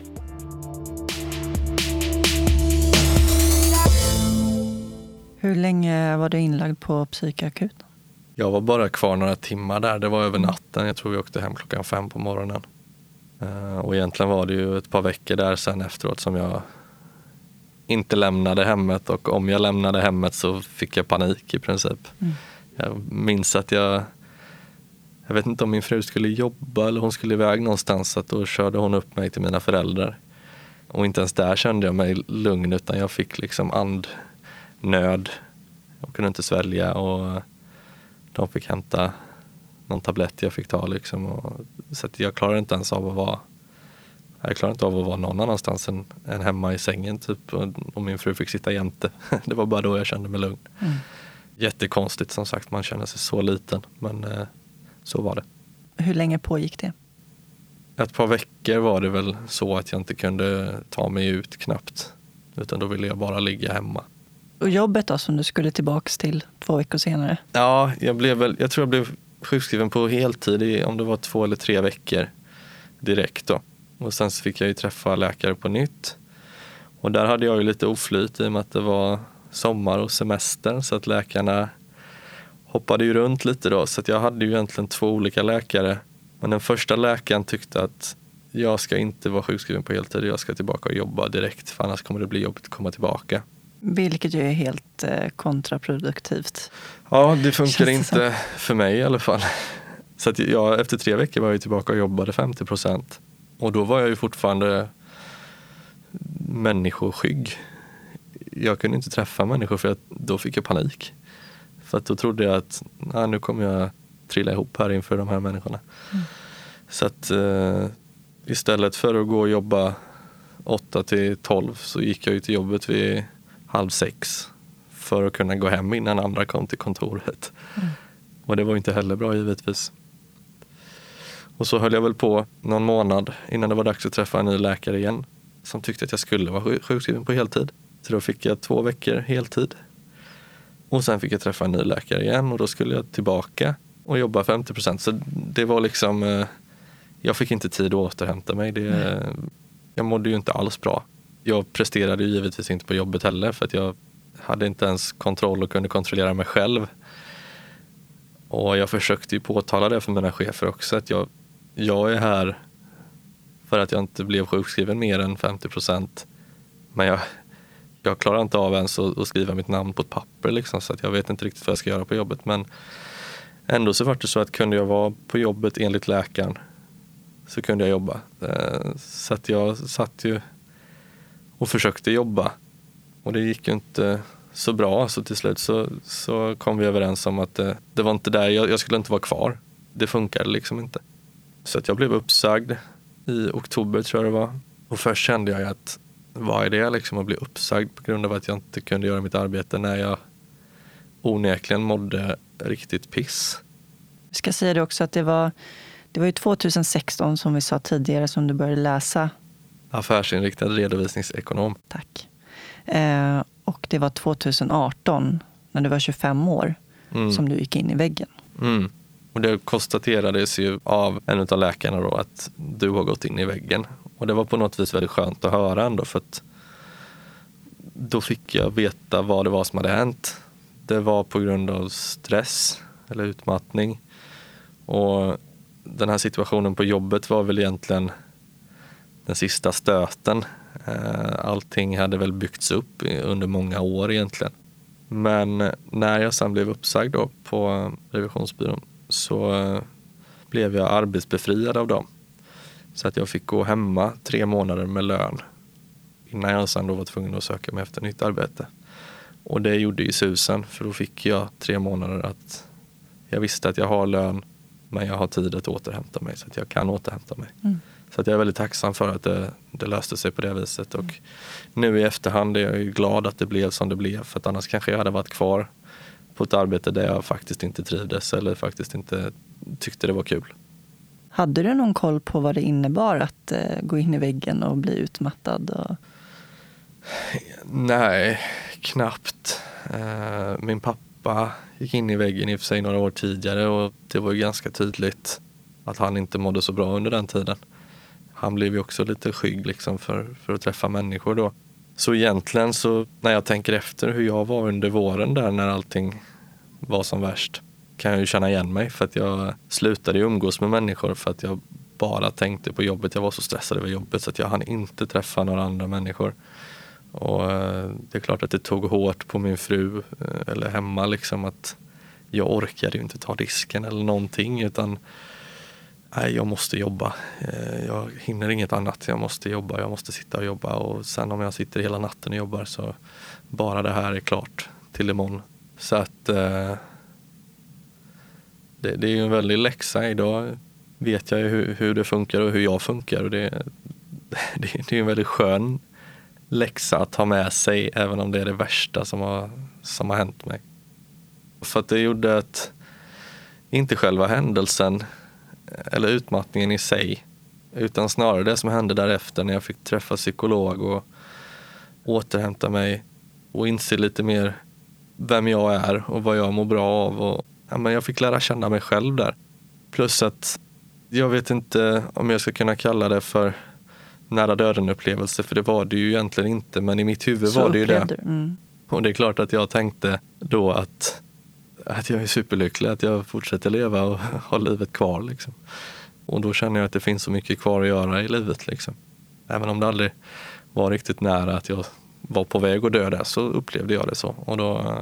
Hur länge var du inlagd på psykakuten? Jag var bara kvar några timmar där. Det var över natten. Jag tror vi åkte hem klockan fem på morgonen. Eh, och egentligen var det ju ett par veckor där sen efteråt som jag inte lämnade hemmet och om jag lämnade hemmet så fick jag panik i princip. Mm. Jag minns att jag, jag vet inte om min fru skulle jobba eller hon skulle iväg någonstans så att då körde hon upp mig till mina föräldrar. Och inte ens där kände jag mig lugn utan jag fick liksom andnöd. Jag kunde inte svälja och de fick hämta någon tablett jag fick ta liksom. Och, så jag klarade inte ens av att vara jag klarade inte av att vara någon annanstans än, än hemma i sängen typ. Och, och, min fru fick sitta jämte. Det var bara då jag kände mig lugn. Mm. Jättekonstigt som sagt, man känner sig så liten. Men eh, så var det. Hur länge pågick det? Ett par veckor var det väl så att jag inte kunde ta mig ut knappt. Utan då ville jag bara ligga hemma. Och jobbet då som du skulle tillbaks till två veckor senare? Ja, jag, blev väl, jag tror jag blev sjukskriven på heltid i om det var två eller tre veckor direkt. Då. Och sen så fick jag ju träffa läkare på nytt. Och där hade jag ju lite oflyt i och med att det var sommar och semester så att läkarna hoppade ju runt lite då. Så att jag hade ju egentligen två olika läkare. Men den första läkaren tyckte att jag ska inte vara sjukskriven på heltid, jag ska tillbaka och jobba direkt för annars kommer det bli jobbigt att komma tillbaka. Vilket ju är helt eh, kontraproduktivt. Ja, det funkar inte för mig i alla fall. Så att jag, efter tre veckor var jag tillbaka och jobbade 50 procent. Och då var jag ju fortfarande människoskygg. Jag kunde inte träffa människor för att då fick jag panik. För att då trodde jag att ah, nu kommer jag trilla ihop här inför de här människorna. Mm. Så att eh, istället för att gå och jobba 8 till 12 så gick jag ju till jobbet vid halv sex för att kunna gå hem innan andra kom till kontoret. Mm. Och det var inte heller bra givetvis. Och så höll jag väl på någon månad innan det var dags att träffa en ny läkare igen som tyckte att jag skulle vara sjukskriven på heltid. Så då fick jag två veckor heltid. Och sen fick jag träffa en ny läkare igen och då skulle jag tillbaka och jobba 50 procent. Så det var liksom, eh, jag fick inte tid att återhämta mig. Det, jag mådde ju inte alls bra. Jag presterade ju givetvis inte på jobbet heller för att jag hade inte ens kontroll och kunde kontrollera mig själv. Och jag försökte ju påtala det för mina chefer också att jag jag är här för att jag inte blev sjukskriven mer än 50 procent. Men jag, jag klarar inte av ens att, att, skriva mitt namn på ett papper liksom, så att jag vet inte riktigt vad jag ska göra på jobbet. Men ändå så var det så att kunde jag vara på jobbet enligt läkaren så kunde jag jobba. Eh, så att jag satt ju och försökte jobba och det gick ju inte så bra. Så till slut så, så kom vi överens om att det, det var inte där, jag, jag skulle inte vara kvar. Det funkade liksom inte. Så att jag blev uppsagd i oktober tror jag det var. Och först kände jag att vad är det liksom att bli uppsagd på grund av att jag inte kunde göra mitt arbete när jag onekligen mådde riktigt piss. Vi ska säga det också att det var, det var ju 2016 som vi sa tidigare som du började läsa. Affärsinriktad redovisningsekonom. Tack. Eh, och det var 2018, när du var 25 år, mm. som du gick in i väggen. Mm. Och det konstaterades ju av en av läkarna då att du har gått in i väggen. Och det var på något vis väldigt skönt att höra ändå för att då fick jag veta vad det var som hade hänt. Det var på grund av stress eller utmattning. Och den här situationen på jobbet var väl egentligen den sista stöten. Eh, allting hade väl byggts upp under många år egentligen. Men när jag sen blev uppsagd då på revisionsbyrån så eh, blev jag arbetsbefriad av dem. Så att jag fick gå hemma tre månader med lön innan jag sen då var tvungen att söka mig efter nytt arbete. Och det gjorde ju susen för då fick jag tre månader att jag visste att jag har lön men jag har tid att återhämta mig så att jag kan återhämta mig. Mm. Så att jag är väldigt tacksam för att det, det löste sig på det viset. Och nu i efterhand är jag glad att det blev som det blev för att annars kanske jag hade varit kvar på ett arbete där jag faktiskt inte trivdes eller faktiskt inte tyckte det var kul. Hade du någon koll på vad det innebar att eh, gå in i väggen och bli utmattad? Och... Nej, knappt. Eh, min pappa gick in i väggen i och för sig några år tidigare och det var ju ganska tydligt att han inte mådde så bra under den tiden. Han blev ju också lite skygg liksom för, för att träffa människor då. Så egentligen så när jag tänker efter hur jag var under våren där när allting var som värst kan jag ju känna igen mig för att jag slutade umgås med människor för att jag bara tänkte på jobbet. Jag var så stressad över jobbet så att jag hann inte träffa några andra människor. Och eh, det är klart att det tog hårt på min fru eh, eller hemma liksom att jag orkade ju inte ta risken eller någonting utan nej, jag måste jobba. Eh, jag hinner inget annat. Jag måste jobba. Jag måste sitta och jobba och sen om jag sitter hela natten och jobbar så bara det här är klart till imorgon. Så att eh, det, det är ju en väldig läxa. Idag vet jag hur, hur det funkar och hur jag funkar och det, det, det är en väldigt skön läxa att ha med sig även om det är det värsta som har, som har hänt mig. För att det gjorde att, inte själva händelsen eller utmattningen i sig, utan snarare det som hände därefter när jag fick träffa psykolog och återhämta mig och inse lite mer vem jag är och vad jag mår bra av. Och, ja, men jag fick lära känna mig själv där. Plus att jag vet inte om jag ska kunna kalla det för nära döden-upplevelse, för det var det ju egentligen inte. Men i mitt huvud Så var det ju det. Mm. Och det är klart att jag tänkte då att, att jag är superlycklig, att jag fortsätter leva och har livet kvar. Liksom. Och då känner jag att det finns så mycket kvar att göra i livet. Liksom. Även om det aldrig var riktigt nära att jag var på väg att dö där så upplevde jag det så. Och då,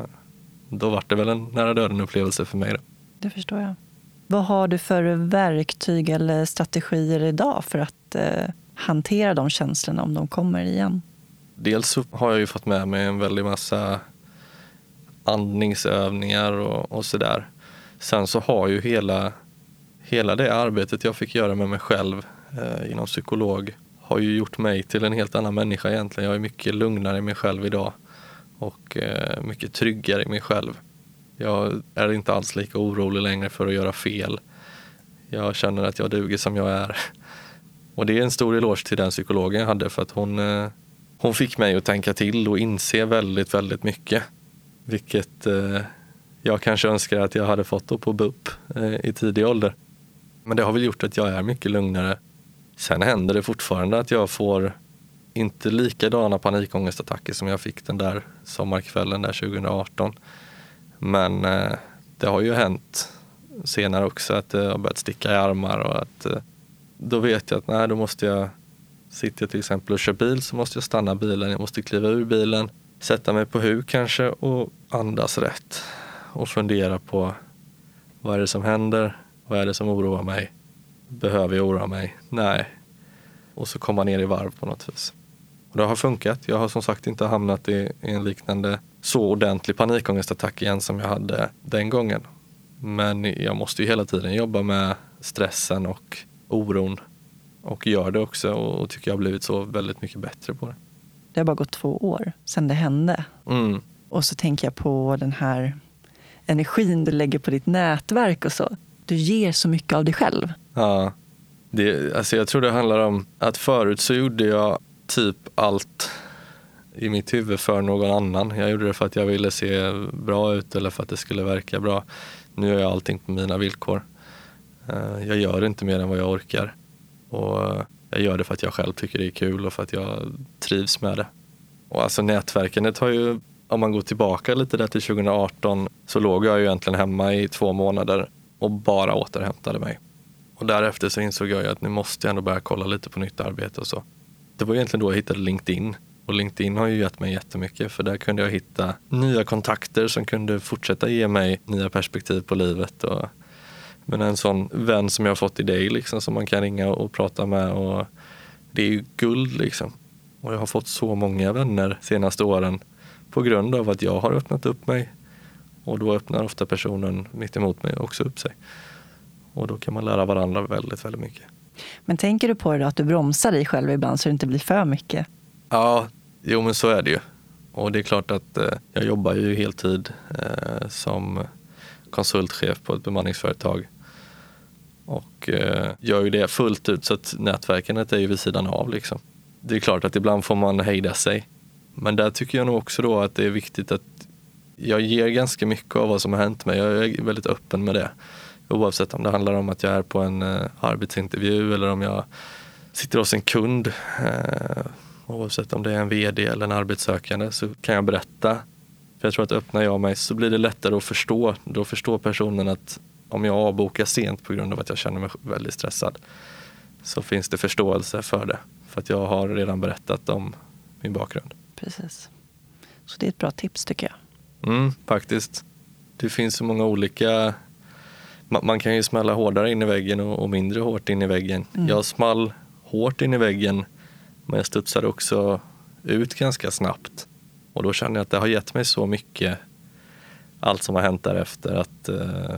då var det väl en nära döden-upplevelse för mig. Då. Det förstår jag. Vad har du för verktyg eller strategier idag för att eh, hantera de känslorna om de kommer igen? Dels så har jag ju fått med mig en väldig massa andningsövningar och, och sådär. Sen så har ju hela, hela det arbetet jag fick göra med mig själv eh, inom psykolog har ju gjort mig till en helt annan människa egentligen. Jag är mycket lugnare i mig själv idag och eh, mycket tryggare i mig själv. Jag är inte alls lika orolig längre för att göra fel. Jag känner att jag duger som jag är. Och det är en stor eloge till den psykologen jag hade för att hon, eh, hon fick mig att tänka till och inse väldigt, väldigt mycket. Vilket eh, jag kanske önskar att jag hade fått på BUP eh, i tidig ålder. Men det har väl gjort att jag är mycket lugnare. Sen händer det fortfarande att jag får inte likadana panikångestattacker som jag fick den där sommarkvällen där 2018. Men eh, det har ju hänt senare också att det har börjat sticka i armar och att eh, då vet jag att nej, då måste jag, sitter jag till exempel och kör bil så måste jag stanna bilen, jag måste kliva ur bilen, sätta mig på huk kanske och andas rätt och fundera på vad är det som händer, vad är det som oroar mig, behöver jag oroa mig? Nej. Och så komma ner i varv på något vis. Och det har funkat. Jag har som sagt inte hamnat i en liknande så ordentlig panikångestattack igen som jag hade den gången. Men jag måste ju hela tiden jobba med stressen och oron och gör det också och tycker jag har blivit så väldigt mycket bättre på det. Det har bara gått två år sedan det hände. Mm. Och så tänker jag på den här energin du lägger på ditt nätverk och så. Du ger så mycket av dig själv. Ja. Det, alltså jag tror det handlar om att förut så gjorde jag typ allt i mitt huvud för någon annan. Jag gjorde det för att jag ville se bra ut eller för att det skulle verka bra. Nu gör jag allting på mina villkor. Eh, jag gör inte mer än vad jag orkar. Och jag gör det för att jag själv tycker det är kul och för att jag trivs med det. Och alltså nätverkandet har ju, om man går tillbaka lite där till 2018, så låg jag ju egentligen hemma i två månader och bara återhämtade mig. Och därefter så insåg jag ju att nu måste jag ändå börja kolla lite på nytt arbete och så. Det var egentligen då jag hittade LinkedIn. Och LinkedIn har ju gett mig jättemycket för där kunde jag hitta nya kontakter som kunde fortsätta ge mig nya perspektiv på livet. Och, men en sån vän som jag har fått i dig liksom, som man kan ringa och prata med. Och det är ju guld liksom. Och jag har fått så många vänner senaste åren på grund av att jag har öppnat upp mig. Och då öppnar ofta personen mitt emot mig också upp sig. Och då kan man lära varandra väldigt, väldigt mycket. Men tänker du på det då, att du bromsar dig själv ibland så det inte blir för mycket? Ja, jo men så är det ju. Och det är klart att eh, jag jobbar ju heltid eh, som konsultchef på ett bemanningsföretag. Och eh, gör ju det fullt ut så att nätverkandet är ju vid sidan av liksom. Det är klart att ibland får man hejda sig. Men där tycker jag nog också då att det är viktigt att jag ger ganska mycket av vad som har hänt mig. Jag är väldigt öppen med det. Oavsett om det handlar om att jag är på en eh, arbetsintervju eller om jag sitter hos en kund. Eh, Oavsett om det är en vd eller en arbetssökande så kan jag berätta. För jag tror att öppnar jag mig så blir det lättare att förstå. Då förstår personen att om jag avbokar sent på grund av att jag känner mig väldigt stressad så finns det förståelse för det. För att jag har redan berättat om min bakgrund. Precis. Så det är ett bra tips tycker jag. Mm, faktiskt. Det finns så många olika... Man, kan ju smälla hårdare in i väggen och, mindre hårt in i väggen. Mm. Jag small hårt in i väggen men jag studsade också ut ganska snabbt. Och då känner jag att det har gett mig så mycket, allt som har hänt därefter. Att, eh,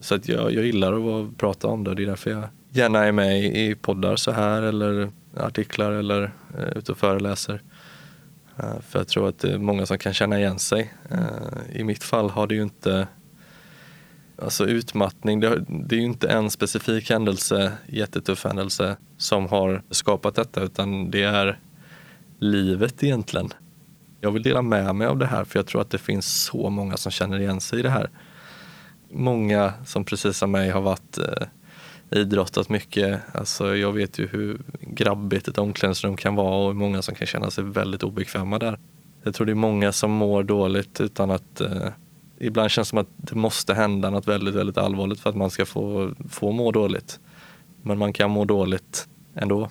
så att jag, jag gillar att prata om det. Det är därför jag gärna är med i poddar så här eller artiklar eller eh, ute och föreläser. Eh, för jag tror att det är många som kan känna igen sig. Eh, I mitt fall har det ju inte Alltså utmattning, det är ju inte en specifik händelse, jättetuff händelse, som har skapat detta utan det är livet egentligen. Jag vill dela med mig av det här för jag tror att det finns så många som känner igen sig i det här. Många som precis som mig har varit eh, idrottat mycket. Alltså jag vet ju hur grabbigt ett omklädningsrum kan vara och många som kan känna sig väldigt obekväma där. Jag tror det är många som mår dåligt utan att eh, ibland känns det som att det måste hända något väldigt, väldigt allvarligt för att man ska få, få må dåligt. Men man kan må dåligt ändå.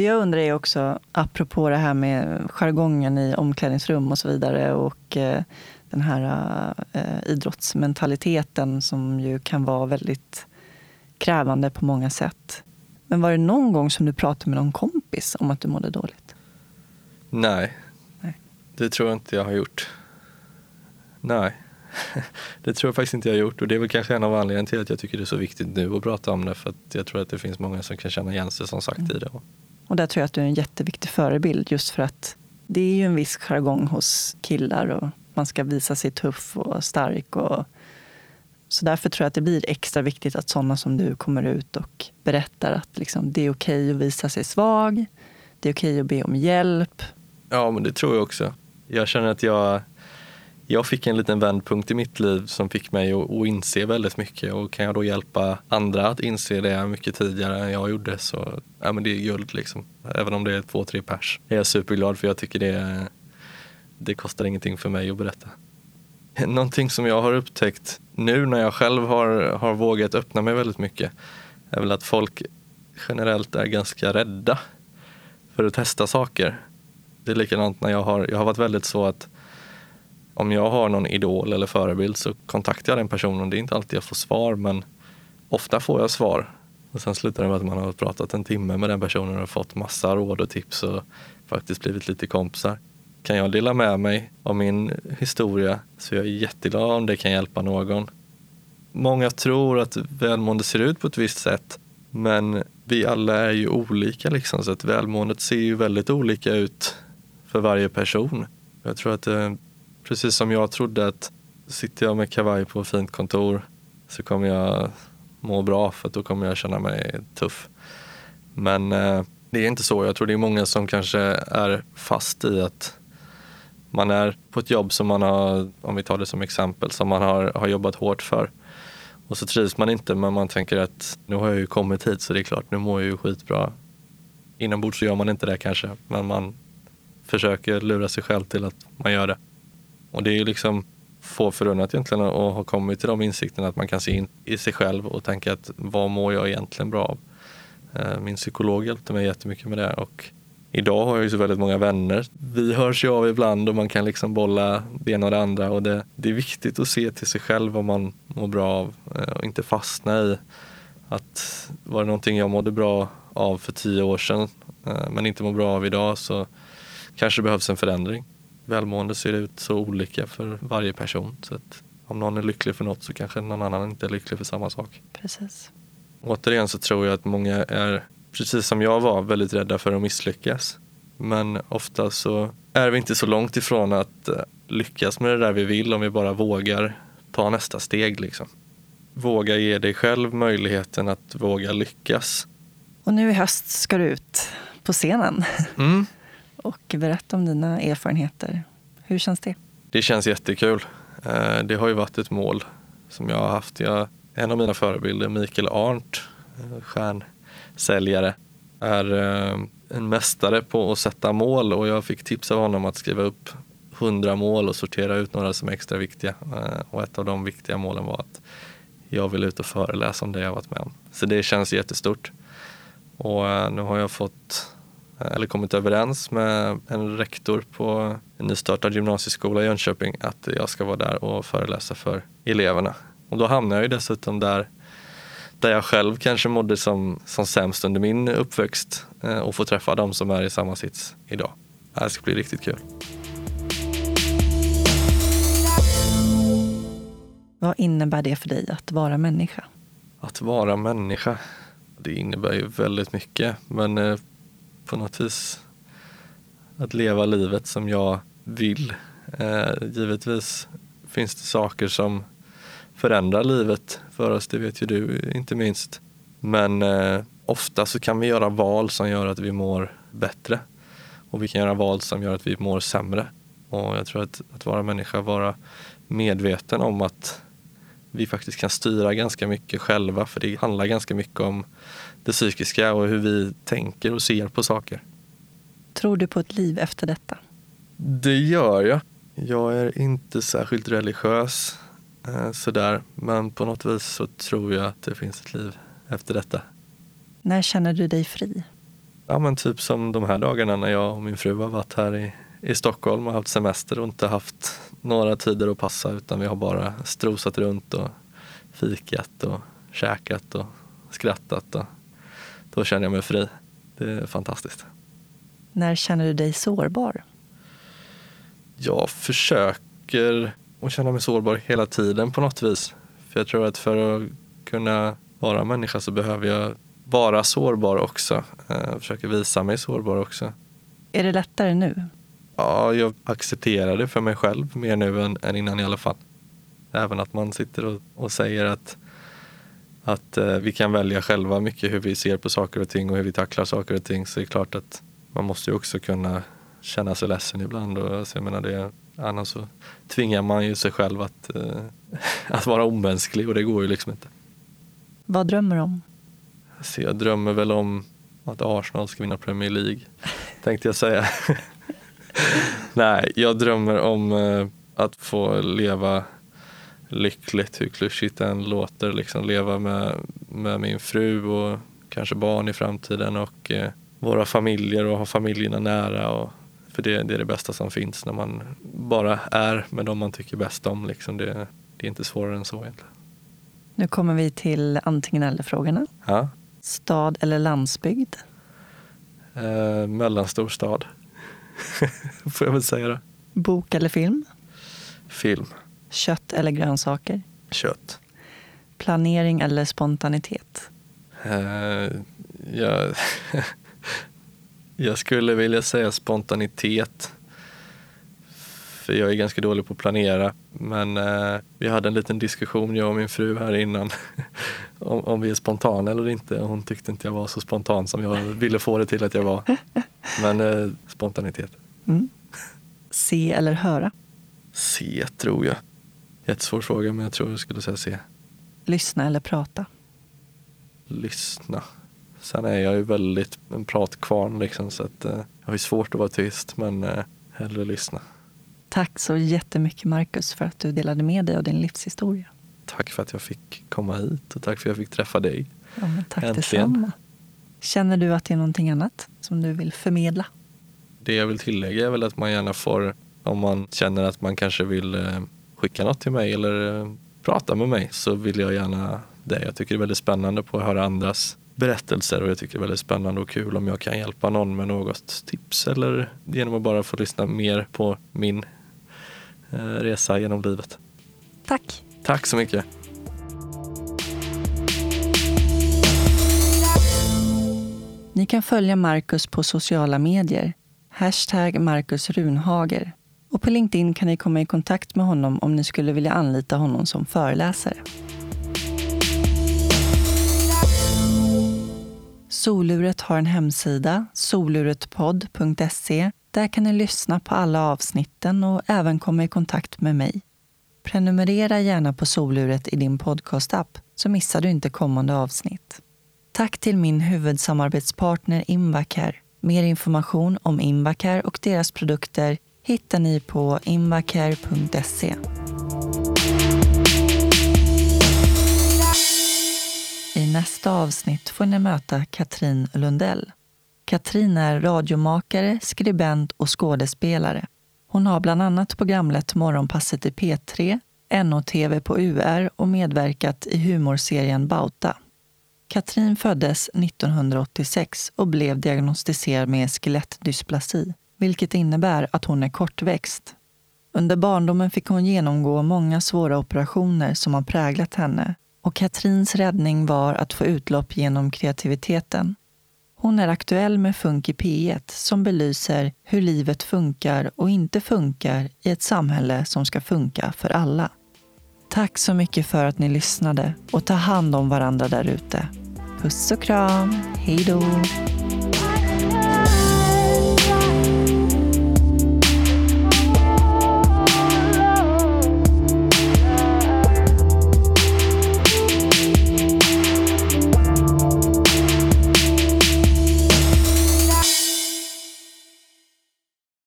Det jag undrar är också, apropå det här med jargongen i omklädningsrum och så vidare och eh, den här eh, idrottsmentaliteten som ju kan vara väldigt krävande på många sätt. Men var det någon gång som du pratade med någon kompis om att du mådde dåligt? Nej, Nej. det tror jag inte jag har gjort. Nej. det tror jag faktiskt inte jag har gjort och det är väl kanske en av anledningarna till att jag tycker det är så viktigt nu att prata om det för att jag tror att det finns många som kan känna igen sig som sagt mm. i det. Och där tror jag att du är en jätteviktig förebild just för att det är ju en viss jargong hos killar och man ska visa sig tuff och stark. Och, så därför tror jag att det blir extra viktigt att sådana som du kommer ut och berättar att liksom, det är okej att visa sig svag. Det är okej att be om hjälp. Ja, men det tror jag också. Jag känner att jag jag fick en liten vändpunkt i mitt liv som fick mig att, att inse väldigt mycket och kan jag då hjälpa andra att inse det mycket tidigare än jag gjorde så ja, men det är guld liksom. Även om det är två, tre pers. Jag är superglad för jag tycker det, det kostar ingenting för mig att berätta. Någonting som jag har upptäckt nu när jag själv har, har vågat öppna mig väldigt mycket är väl att folk generellt är ganska rädda för att testa saker. Det är likadant när jag har, jag har varit väldigt så att om jag har någon idol eller förebild så kontaktar jag den personen. Det är inte alltid jag får svar men ofta får jag svar. Och sen slutar det med att man har pratat en timme med den personen och fått massa råd och tips och faktiskt blivit lite kompisar. Kan jag dela med mig av min historia så jag är jätteglad om det kan hjälpa någon. Många tror att välmående ser ut på ett visst sätt men vi alla är ju olika liksom så att välmåendet ser ju väldigt olika ut för varje person. Jag tror att eh, precis som jag trodde att sitter jag med kavaj på ett fint kontor så kommer jag må bra för då kommer jag känna mig tuff. Men eh, det är inte så. Jag tror det är många som kanske är fast i att man är på ett jobb som man har, om vi tar det som exempel, som man har, har jobbat hårt för. Och så trivs man inte men man tänker att nu har jag ju kommit hit så det är klart, nu mår jag ju skitbra. Inombords så gör man inte det kanske, men man försöker lura sig själv till att man gör det. Och det är ju liksom få förunnat egentligen att ha kommit till de insikterna att man kan se in i sig själv och tänka att vad mår jag egentligen bra av? Eh, min psykolog hjälpte mig jättemycket med det och idag har jag ju så väldigt många vänner. Vi hörs ju av ibland och man kan liksom bolla det ena och det andra och det, det är viktigt att se till sig själv vad man mår bra av eh, och inte fastna i att var det någonting jag mådde bra av för tio år sedan eh, men inte mår bra av idag så kanske det behövs en förändring välmående ser ut så olika för varje person. Så att om någon är lycklig för något så kanske någon annan inte är lycklig för samma sak. Precis. Återigen så tror jag att många är, precis som jag var, väldigt rädda för att misslyckas. Men ofta så är vi inte så långt ifrån att eh, lyckas med det där vi vill om vi bara vågar ta nästa steg. Liksom. Våga ge dig själv möjligheten att våga lyckas. Och nu i höst ska du ut på scenen. Mm och berätta om dina erfarenheter. Hur känns det? Det känns jättekul. Eh, det har ju varit ett mål som jag har haft. Jag, en av mina förebilder, Mikael Arndt, eh, stjärnsäljare. är eh, en mästare på att sätta mål och jag fick tips av honom att skriva upp 100 mål och sortera ut några som är extra viktiga. Och ett av de viktiga målen var att jag vill ut och föreläsa om det jag varit med om. Så det känns jättestort. Och nu har jag fått, eller kommit överens med en rektor på en nystartad gymnasieskola i Jönköping att jag ska vara där och föreläsa för eleverna. Och då hamnar jag ju dessutom där där jag själv kanske mådde som, som sämst under min uppväxt eh, och få träffa dem som är i samma sits idag. Det ska bli riktigt kul. Vad innebär det för dig att vara människa? Att vara människa, det innebär ju väldigt mycket. Men eh, på något vis att leva livet som jag vill. Eh, givetvis finns det saker som förändrar livet för oss, det vet ju du inte minst. Men eh, ofta så kan vi göra val som gör att vi mår bättre och vi kan göra val som gör att vi mår sämre. Och jag tror att, att vara människa, vara medveten om att vi faktiskt kan styra ganska mycket själva för det handlar ganska mycket om det psykiska och hur vi tänker och ser på saker. Tror du på ett liv efter detta? Det gör jag. Jag är inte särskilt religiös Eh, sådär. Men på något vis så tror jag att det finns ett liv efter detta. När känner du dig fri? Ja men typ som de här dagarna när jag och min fru har varit här i, i Stockholm och haft semester och inte haft några tider att passa utan vi har bara strosat runt och fikat och käkat och skrattat. Och då känner jag mig fri. Det är fantastiskt. När känner du dig sårbar? Jag försöker och känna mig sårbar hela tiden på något vis. För jag tror att för att kunna vara människa så behöver jag vara sårbar också. Jag eh, försöker visa mig sårbar också. Är det lättare nu? Ja, jag accepterar det för mig själv mer nu än, än innan i alla fall. Även att man sitter och, och säger att, att eh, vi kan välja själva mycket hur vi ser på saker och ting och hur vi tacklar saker och ting så är det klart att man måste ju också kunna känna sig ledsen ibland. Och, alltså, jag menar det, Annars så tvingar man ju sig själv att, eh, att vara omänsklig och det går ju liksom inte. Vad drömmer du om? Så jag drömmer väl om att Arsenal ska vinna Premier League, tänkte jag säga. Nej, jag drömmer om eh, att få leva lyckligt, hur klyschigt det än låter. Liksom leva med, med min fru och kanske barn i framtiden och eh, våra familjer och ha familjerna nära och för det, det, är det bästa som finns när man bara är med dem man tycker bäst om. Liksom det, det är inte svårare än så egentligen. Nu kommer vi till antingen eller-frågorna. Ja. Stad eller landsbygd? Eh, mellanstor stad, får jag väl säga det. Bok eller film? Film. Kött eller grönsaker? Kött. Planering eller spontanitet? Eh, jag Jag skulle vilja säga spontanitet. För jag är ganska dålig på att planera. Men eh, vi hade en liten diskussion, jag och min fru här innan, om, om vi är spontana eller inte. Hon tyckte inte jag var så spontan som jag ville få det till att jag var. Men eh, spontanitet. Mm. Se eller höra? Se, tror jag. Jättesvår fråga, men jag tror jag skulle säga se. Lyssna eller prata? Lyssna. Sen är jag ju väldigt en pratkvarn liksom så att eh, jag har ju svårt att vara tyst men eh, hellre lyssna. Tack så jättemycket Marcus för att du delade med dig av din livshistoria. Tack för att jag fick komma hit och tack för att jag fick träffa dig. Ja, tack Äntligen. detsamma. Känner du att det är någonting annat som du vill förmedla? Det jag vill tillägga är väl att man gärna får, om man känner att man kanske vill eh, skicka något till mig eller eh, prata med mig så vill jag gärna det. Jag tycker det är väldigt spännande på att höra andras berättelser och jag tycker det är väldigt spännande och kul om jag kan hjälpa någon med något tips eller genom att bara få lyssna mer på min eh, resa genom livet. Tack. Tack så mycket. Ni kan följa Marcus på sociala medier. Hashtag Marcus Runhager. Och på LinkedIn kan ni komma i kontakt med honom om ni skulle vilja anlita honom som föreläsare. Soluret har en hemsida, soluretpodd.se. Där kan ni lyssna på alla avsnitten och även komma i kontakt med mig. Prenumerera gärna på Soluret i din podcastapp så missar du inte kommande avsnitt. Tack till min huvudsamarbetspartner Invacare. Mer information om Invacare och deras produkter hittar ni på invacare.se. I nästa avsnitt får ni möta Katrin Lundell. Katrin är radiomakare, skribent och skådespelare. Hon har bland annat programlett Morgonpasset i P3, NO-TV på UR och medverkat i humorserien Bauta. Katrin föddes 1986 och blev diagnostiserad med skelettdysplasi, vilket innebär att hon är kortväxt. Under barndomen fick hon genomgå många svåra operationer som har präglat henne och Katrins räddning var att få utlopp genom kreativiteten. Hon är aktuell med Funk i P1 som belyser hur livet funkar och inte funkar i ett samhälle som ska funka för alla. Tack så mycket för att ni lyssnade och ta hand om varandra där ute. Puss och kram. Hej då!